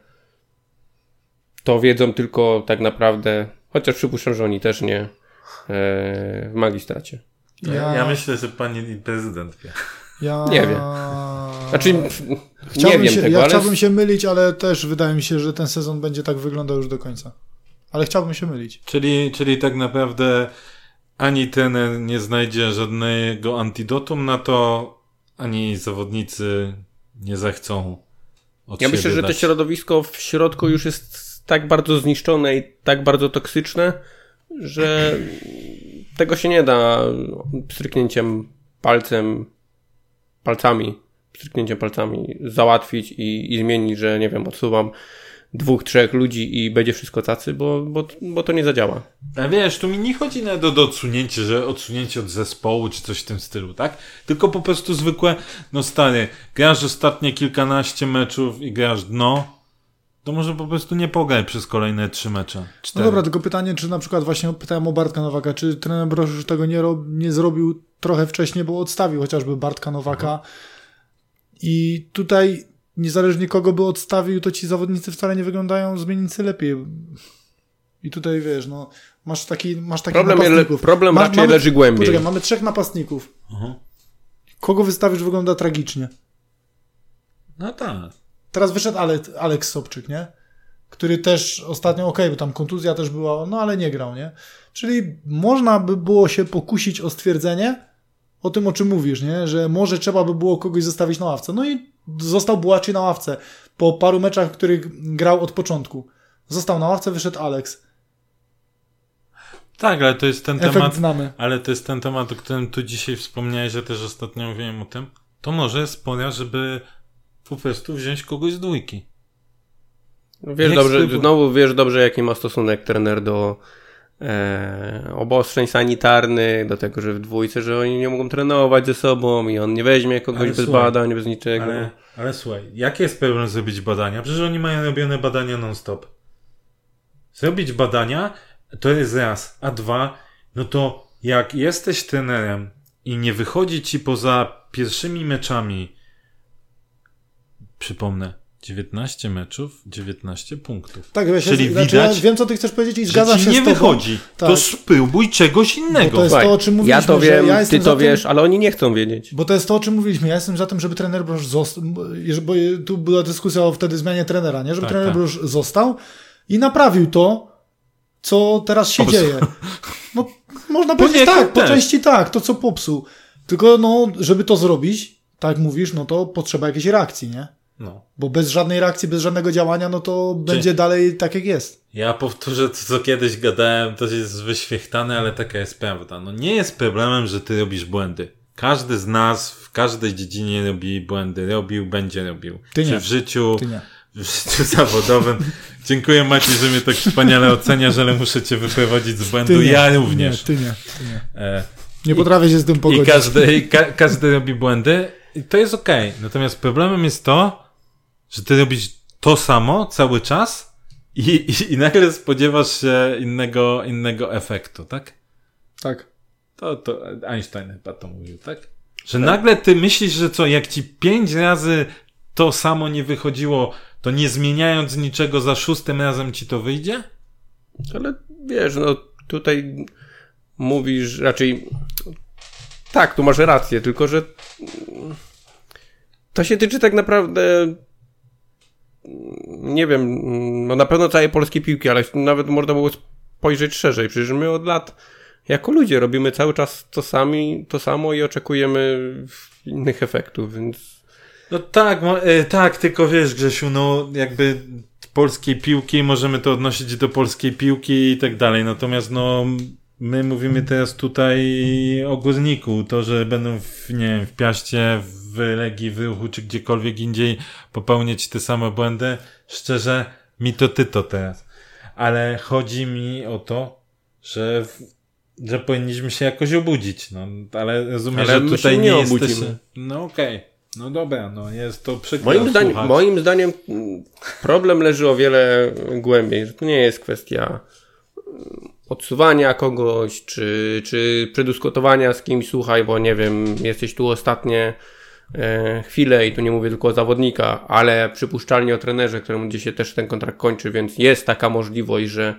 to wiedzą tylko tak naprawdę, chociaż przypuszczam, że oni też nie, e, w magistracie. Ja, ja myślę, że pani prezydent wie. Ja... Nie wiem. Znaczy, nie Chciałbym wiem się, tego, ja ale chciałbym się mylić, ale też wydaje mi się, że ten sezon będzie tak wyglądał już do końca. Ale chciałbym się mylić. Czyli, czyli tak naprawdę ani trener nie znajdzie żadnego antidotum na to, ani zawodnicy nie zechcą od Ja myślę, że to środowisko w środku już jest tak bardzo zniszczone i tak bardzo toksyczne, że tego się nie da pstryknięciem palcem, palcami, pstryknięciem palcami załatwić i, i zmienić, że nie wiem, odsuwam dwóch, trzech ludzi i będzie wszystko tacy, bo, bo, bo to nie zadziała. A wiesz, tu mi nie chodzi nawet o odsunięcie, że odsunięcie od zespołu czy coś w tym stylu, tak? Tylko po prostu zwykłe, no stary, grasz ostatnie kilkanaście meczów i grasz dno, to może po prostu nie pograj przez kolejne trzy mecze. No Cztery. dobra, tylko pytanie, czy na przykład właśnie pytałem o Bartka Nowaka, czy trener Broż już tego nie, rob, nie zrobił trochę wcześniej, bo odstawił chociażby Bartka Nowaka i tutaj niezależnie kogo by odstawił, to ci zawodnicy wcale nie wyglądają zmiennicy lepiej. I tutaj wiesz, no, masz taki, masz takich Problem, le, problem Ma- raczej mamy- leży głębiej. Poczekaj, mamy trzech napastników. Mhm. Kogo wystawisz wygląda tragicznie. No tak. Teraz wyszedł Ale, Aleks Sobczyk, nie? Który też ostatnio, okej, bo tam kontuzja też była, no ale nie grał, nie? Czyli można by było się pokusić o stwierdzenie o tym, o czym mówisz, nie? Że może trzeba by było kogoś zostawić na ławce. No i został Bułaczy na ławce. Po paru meczach, w których grał od początku. Został na ławce, wyszedł Aleks. Tak, ale to jest ten Efekt temat, znamy. ale to jest ten temat, o którym tu dzisiaj wspomniałeś, że też ostatnio mówiłem o tym. To może jest pora, żeby po prostu wziąć kogoś z dwójki. Wiesz Niech dobrze, spróbuj. znowu wiesz dobrze, jaki ma stosunek trener do e, obostrzeń sanitarnych, do tego, że w dwójce, że oni nie mogą trenować ze sobą i on nie weźmie kogoś Ale bez słuchaj, badań, bez niczego. Ale, ale słuchaj, jaki jest problem zrobić badania? Przecież oni mają robione badania non-stop. Zrobić badania to jest raz, a dwa, no to jak jesteś trenerem i nie wychodzi ci poza pierwszymi meczami, przypomnę, 19 meczów, 19 punktów. Tak, ja się, Czyli znaczy, widać, ja wiem, co ty chcesz powiedzieć i zgadzam się nie z tobą. wychodzi, to Tak. spróbuj czegoś Bo innego. to jest to, o czym ja mówiliśmy, to że wiem, ja ty to tym- wiesz, ale oni nie chcą wiedzieć. Bo to jest to, o czym mówiliśmy. Ja jestem za tym, żeby trener Broż został. Bo tu była dyskusja o wtedy zmianie trenera, nie? Żeby Tak, trener tak. Został i naprawił to, co teraz się Popsuł. dzieje. No, można powiedzieć tak, po części tak, to co popsuł. Tylko no, żeby to zrobić, tak jak mówisz, no to potrzeba jakiejś reakcji, nie? No. Bo bez żadnej reakcji, bez żadnego działania, no to będzie dalej tak jak jest. Ja powtórzę to, co kiedyś gadałem, to jest wyświechtane, ale taka jest prawda. No nie jest problemem, że ty robisz błędy. Każdy z nas w każdej dziedzinie robi błędy. Robił, będzie robił. Ty Czy nie. w życiu, Ty nie. w życiu <laughs> zawodowym. Dziękuję Maciej, że mnie tak wspaniale oceniasz, ale muszę cię wyprowadzić z błędu. Ja również. Nie, ty nie. Ty nie. E, Nie potrafię się z tym I pogodzić. każdy, i ka każdy robi błędy i to jest okej. Natomiast problemem jest to, że ty robisz to samo cały czas i, i, i nagle spodziewasz się innego, innego efektu, tak? Tak. To, to Einstein chyba to mówił, tak? Że nagle ty myślisz, że co, jak ci pięć razy to samo nie wychodziło, to nie zmieniając niczego za szóstym razem ci to wyjdzie? Ale wiesz, no tutaj mówisz raczej. Tak, tu masz rację, tylko że to się tyczy tak naprawdę. Nie wiem, no na pewno całej polskiej piłki, ale nawet można było spojrzeć szerzej. Przecież my od lat jako ludzie robimy cały czas to, sami, to samo i oczekujemy innych efektów, więc No tak, e, tak, tylko wiesz, Grzesiu, no jakby polskiej piłki, możemy to odnosić do polskiej piłki i tak dalej, natomiast no my mówimy teraz tutaj o górniku, to, że będą w, nie wiem, w Piaście, w Legii, w Ruchu, czy gdziekolwiek indziej popełniać te same błędy, szczerze, mi to ty to teraz. Ale chodzi mi o to, że w, że powinniśmy się jakoś obudzić, no, ale rozumiem, Ale że tutaj nie jesteś... obudzimy. No okej, no dobra, no jest to przykre Moim zdaniem, słuchać. moim zdaniem problem leży o wiele głębiej, to nie jest kwestia mm, odsuwania kogoś, czy, czy przedyskutowania z kimś, słuchaj, bo nie wiem, jesteś tu ostatnie e, chwile i tu nie mówię tylko o zawodnika, ale przypuszczalnie o trenerze, któremu gdzieś się też ten kontrakt kończy, więc jest taka możliwość, że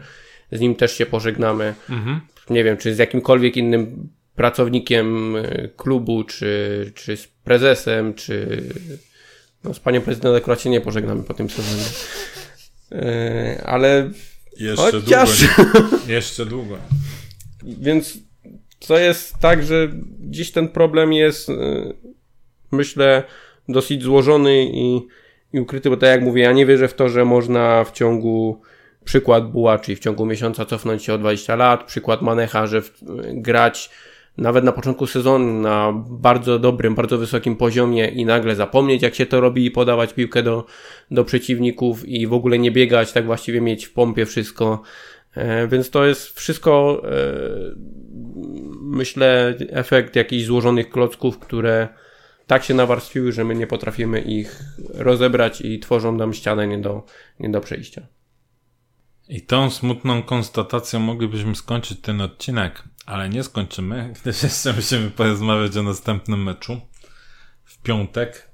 z nim też się pożegnamy. Mhm. Nie wiem, czy z jakimkolwiek innym pracownikiem e, klubu, czy, czy z prezesem, czy no, z panią prezydentem akurat się nie pożegnamy po tym sezonie. E, ale Jeszcze chociaż... długo. nie? Jeszcze długo. Więc to jest tak, że dziś ten problem jest, myślę, dosyć złożony i, i ukryty, bo tak jak mówię, ja nie wierzę w to, że można w ciągu przykład Buła, czyli w ciągu miesiąca cofnąć się o 20 lat, przykład Manecha, że w, grać nawet na początku sezonu na bardzo dobrym, bardzo wysokim poziomie i nagle zapomnieć jak się to robi i podawać piłkę do, do przeciwników i w ogóle nie biegać, tak właściwie mieć w pompie wszystko. E, więc to jest wszystko, e, myślę, efekt jakichś złożonych klocków, które tak się nawarstwiły, że my nie potrafimy ich rozebrać i tworzą nam ścianę nie do, nie do przejścia. I tą smutną konstatacją moglibyśmy skończyć ten odcinek, ale nie skończymy, gdyż jeszcze musimy porozmawiać o następnym meczu w piątek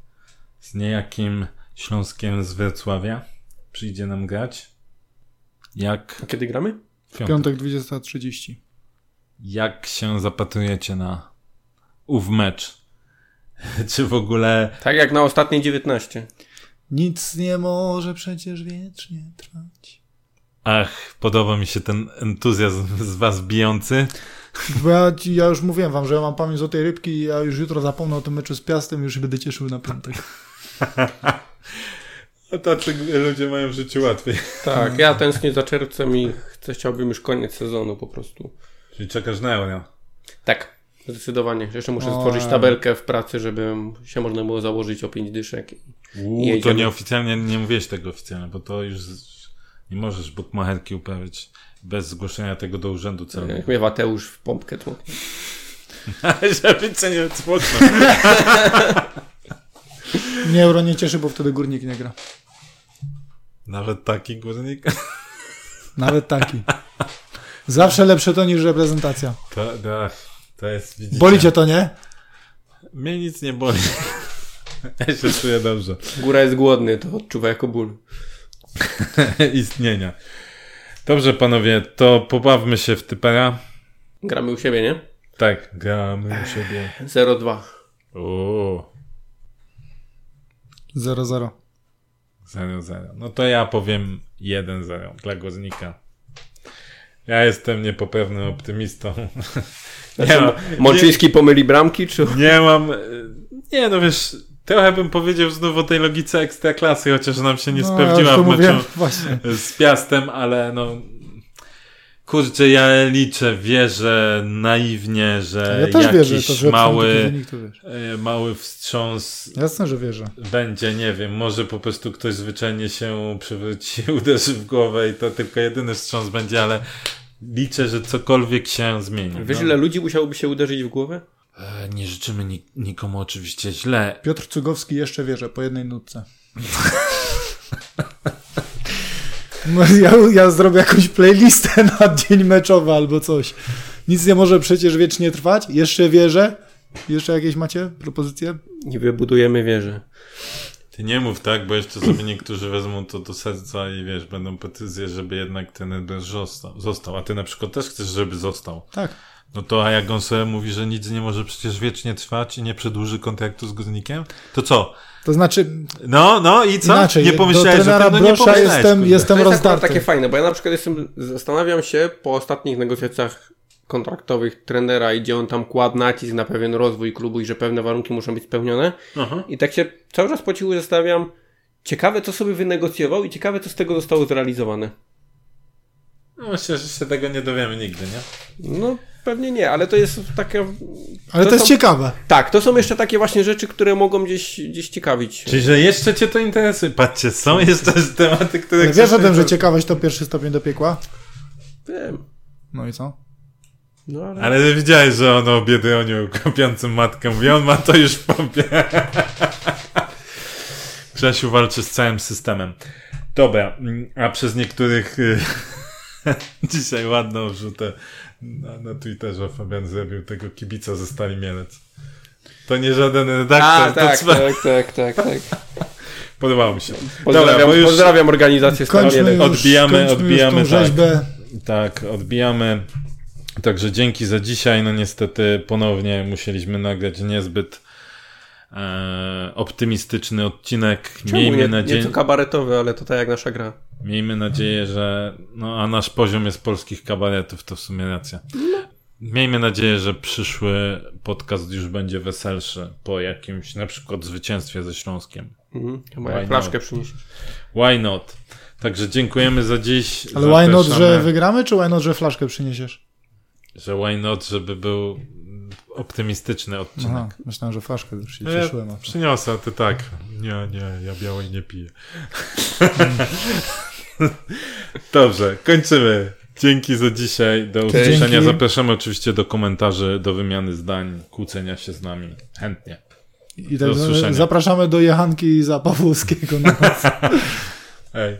z niejakim Śląskiem z Wrocławia. Przyjdzie nam grać. Jak A kiedy gramy? w piątek. Piątek 20.30. Jak się zapatrujecie na ów mecz? <laughs> Czy w ogóle Tak jak na ostatniej 19. Nic nie może przecież wiecznie trwać. Ach, podoba mi się ten entuzjazm z was bijący. Bo ja, ja już mówiłem wam, że ja mam pamięć złotej rybki i ja już jutro zapomnę o tym meczu z Piastem i już się będę cieszył na piątek. <laughs> A tacy ludzie mają w życiu łatwiej. Tak, ja tęsknię za czerwcem i chcę, chciałbym już koniec sezonu po prostu. Czyli czekasz na euro. Tak, zdecydowanie. Jeszcze muszę stworzyć tabelkę w pracy, żeby się można było założyć o 5 dyszek. Uuu, to nieoficjalnie nie mówiłeś tego oficjalnie, bo to już nie możesz bukmacherki uprawiać bez zgłoszenia tego do urzędu celnego. Jak mnie Mateusz w pompkę tłuknie. <laughs> Żeby cię nie cmoknął. Mnie euro nie cieszy, bo wtedy górnik nie gra. Nawet taki górnik. Nawet taki. Zawsze lepsze to niż reprezentacja. To, to, to jest, widzicie. Boli cię to, nie? Mnie nic nie boli. <laughs> Ja się czuję dobrze. Góra jest głodny, to odczuwa jako ból. <laughs> Istnienia. Dobrze, panowie, to pobawmy się w typera. Gramy u siebie, nie? Tak, gramy u siebie. 0-2. Uuu. 0-0. 0-0. No to ja powiem 1-0 dla Górnika. Ja jestem niepoprawnym optymistą. <laughs> Znaczy, mam- Mączyński pomyli bramki, czy... Nie mam. e, Nie, no wiesz, trochę bym powiedział znów o tej logice ekstraklasy, chociaż nam się nie No, ja sprawdziła to w meczu mówiłem, z Piastem, ale no. Kurczę, ja liczę, wierzę naiwnie, że Ja też jakiś wierzę, to że mały, wynik, e, mały wstrząs Jasne, że wierzę. będzie, nie wiem, może po prostu ktoś zwyczajnie się przewróci, <laughs> uderzy w głowę i to tylko jedyny wstrząs będzie, ale liczę, że cokolwiek się zmieni. Wiesz, no. ile ludzi musiałoby się uderzyć w głowę? E, Nie życzymy ni- nikomu oczywiście źle. Piotr Cugowski jeszcze wierzę, po jednej nutce. <laughs> No, Ja, ja zrobię jakąś playlistę <laughs> na dzień meczowy albo coś. Nic nie może przecież wiecznie trwać. Jeszcze wierzę. Jeszcze jakieś macie propozycje? Nie wybudujemy wieżę. Ty nie mów tak, bo jeszcze sobie niektórzy wezmą to do serca i wiesz, będą petycje, żeby jednak ten Eder został, został. A ty na przykład też chcesz, żeby został. Tak. No to a jak on sobie mówi, że nic nie może przecież wiecznie trwać i nie przedłuży kontraktu z górnikiem, to co? To znaczy, No, no i co? inaczej. nie pomyślałeś do o trenera tym? No nie pomyślałeś, jestem, kurde. jestem To jest rozdarty. takie fajne, bo ja na przykład jestem, zastanawiam się po ostatnich negocjacjach kontraktowych trenera i gdzie on tam kładł nacisk na pewien rozwój klubu i że pewne warunki muszą być spełnione. Aha. I tak się cały czas po cichu zastanawiam, ciekawe co sobie wynegocjował i ciekawe co z tego zostało zrealizowane. No myślę, że się tego nie dowiemy nigdy, nie? No pewnie nie, ale to jest takie... Ale to, to jest są- ciekawe. Tak, to są jeszcze takie właśnie rzeczy, które mogą gdzieś, gdzieś ciekawić. Czyli, że jeszcze cię to interesuje. Patrzcie, są jeszcze tematy, które... Ale wiesz o tym, że ciekawość to pierwszy stopień do piekła? Wiem. No i co? No ale... Ale widziałeś, że on o Biedroniu kopiącym matkę mówi, on ma to już w popie. <laughs> Grzesiu walczy z całym systemem. Dobra, mm, a przez niektórych y, <laughs> dzisiaj ładną wrzutę na, na Twitterze Fabian zrobił tego kibica ze Stali Mielec. To nie żaden redaktor, A, to tak, cwa- tak, tak, tak, tak. <laughs> Podobało mi się. Pozdrawiam, bo już- pozdrawiam organizację Stalielek. już, Odbijamy, odbijamy, już tą tak. rzeźbę. Tak, odbijamy. Także dzięki za dzisiaj. No niestety ponownie musieliśmy nagrać niezbyt e, optymistyczny odcinek. Czemu Miejmy nie, nadzieję, nieco kabaretowy, ale to tak jak nasza gra. miejmy nadzieję, że no a nasz poziom jest polskich kabaretów, to w sumie racja. Miejmy nadzieję, że przyszły podcast już będzie weselszy po jakimś na przykład zwycięstwie ze Śląskiem. Mhm. Chyba Why jak flaszkę przyniesiesz. Why not? Także dziękujemy za dziś. Ale why not, Zapraszamy- że wygramy, czy why not, że flaszkę przyniesiesz? Że why not, żeby był optymistyczny odcinek. Aha, myślałem, że flaszkę już się No ja cieszyłem. a to- przyniosę, ty tak. Nie, nie, ja białej nie piję. <laughs> Dobrze, kończymy. Dzięki za dzisiaj. Do usłyszenia. Dzięki. Zapraszamy oczywiście do komentarzy, do wymiany zdań, kłócenia się z nami. Chętnie. I Do tak usłyszenia. zapraszamy do Jechanki za Pawłowskiego na. <laughs> Hej.